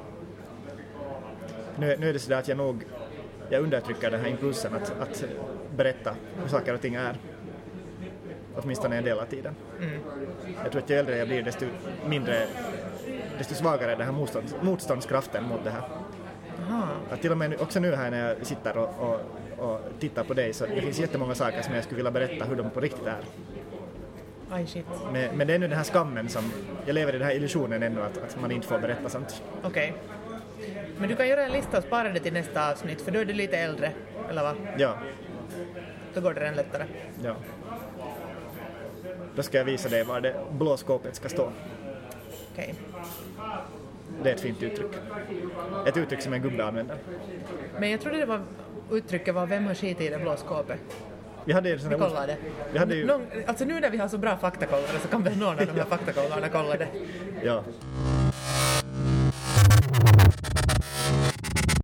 Nu, nu är det sådär att jag nog jag undertrycker den här impulsen att, att berätta hur saker och ting är. Åtminstone en del av tiden. Mm. Jag tror att ju äldre jag blir desto mindre desto svagare är den här motstånds, motståndskraften mot det här. Aha. Att till och med också nu här när jag sitter och, och, och tittar på dig så det finns jättemånga saker som jag skulle vilja berätta hur de på riktigt är. Aj shit. Men, men det är nu den här skammen som, jag lever i den här illusionen ännu att, att man inte får berätta sånt. Okej. Men du kan göra en lista och spara det till nästa avsnitt för då är du lite äldre, eller vad? Ja, Då går det redan lättare. ja. Då ska jag visa dig var det blå skåpet ska stå. Okej. Det är ett fint uttryck. Ett uttryck som en gubbe använder. Men jag trodde det var uttrycket var vem har skitit i det blå skåpet? Vi hade ju sån Vi det. Vi hade ju... Någon, alltså nu när vi har så bra faktakollare så kan väl någon av de här faktakollarna kolla det. Ja.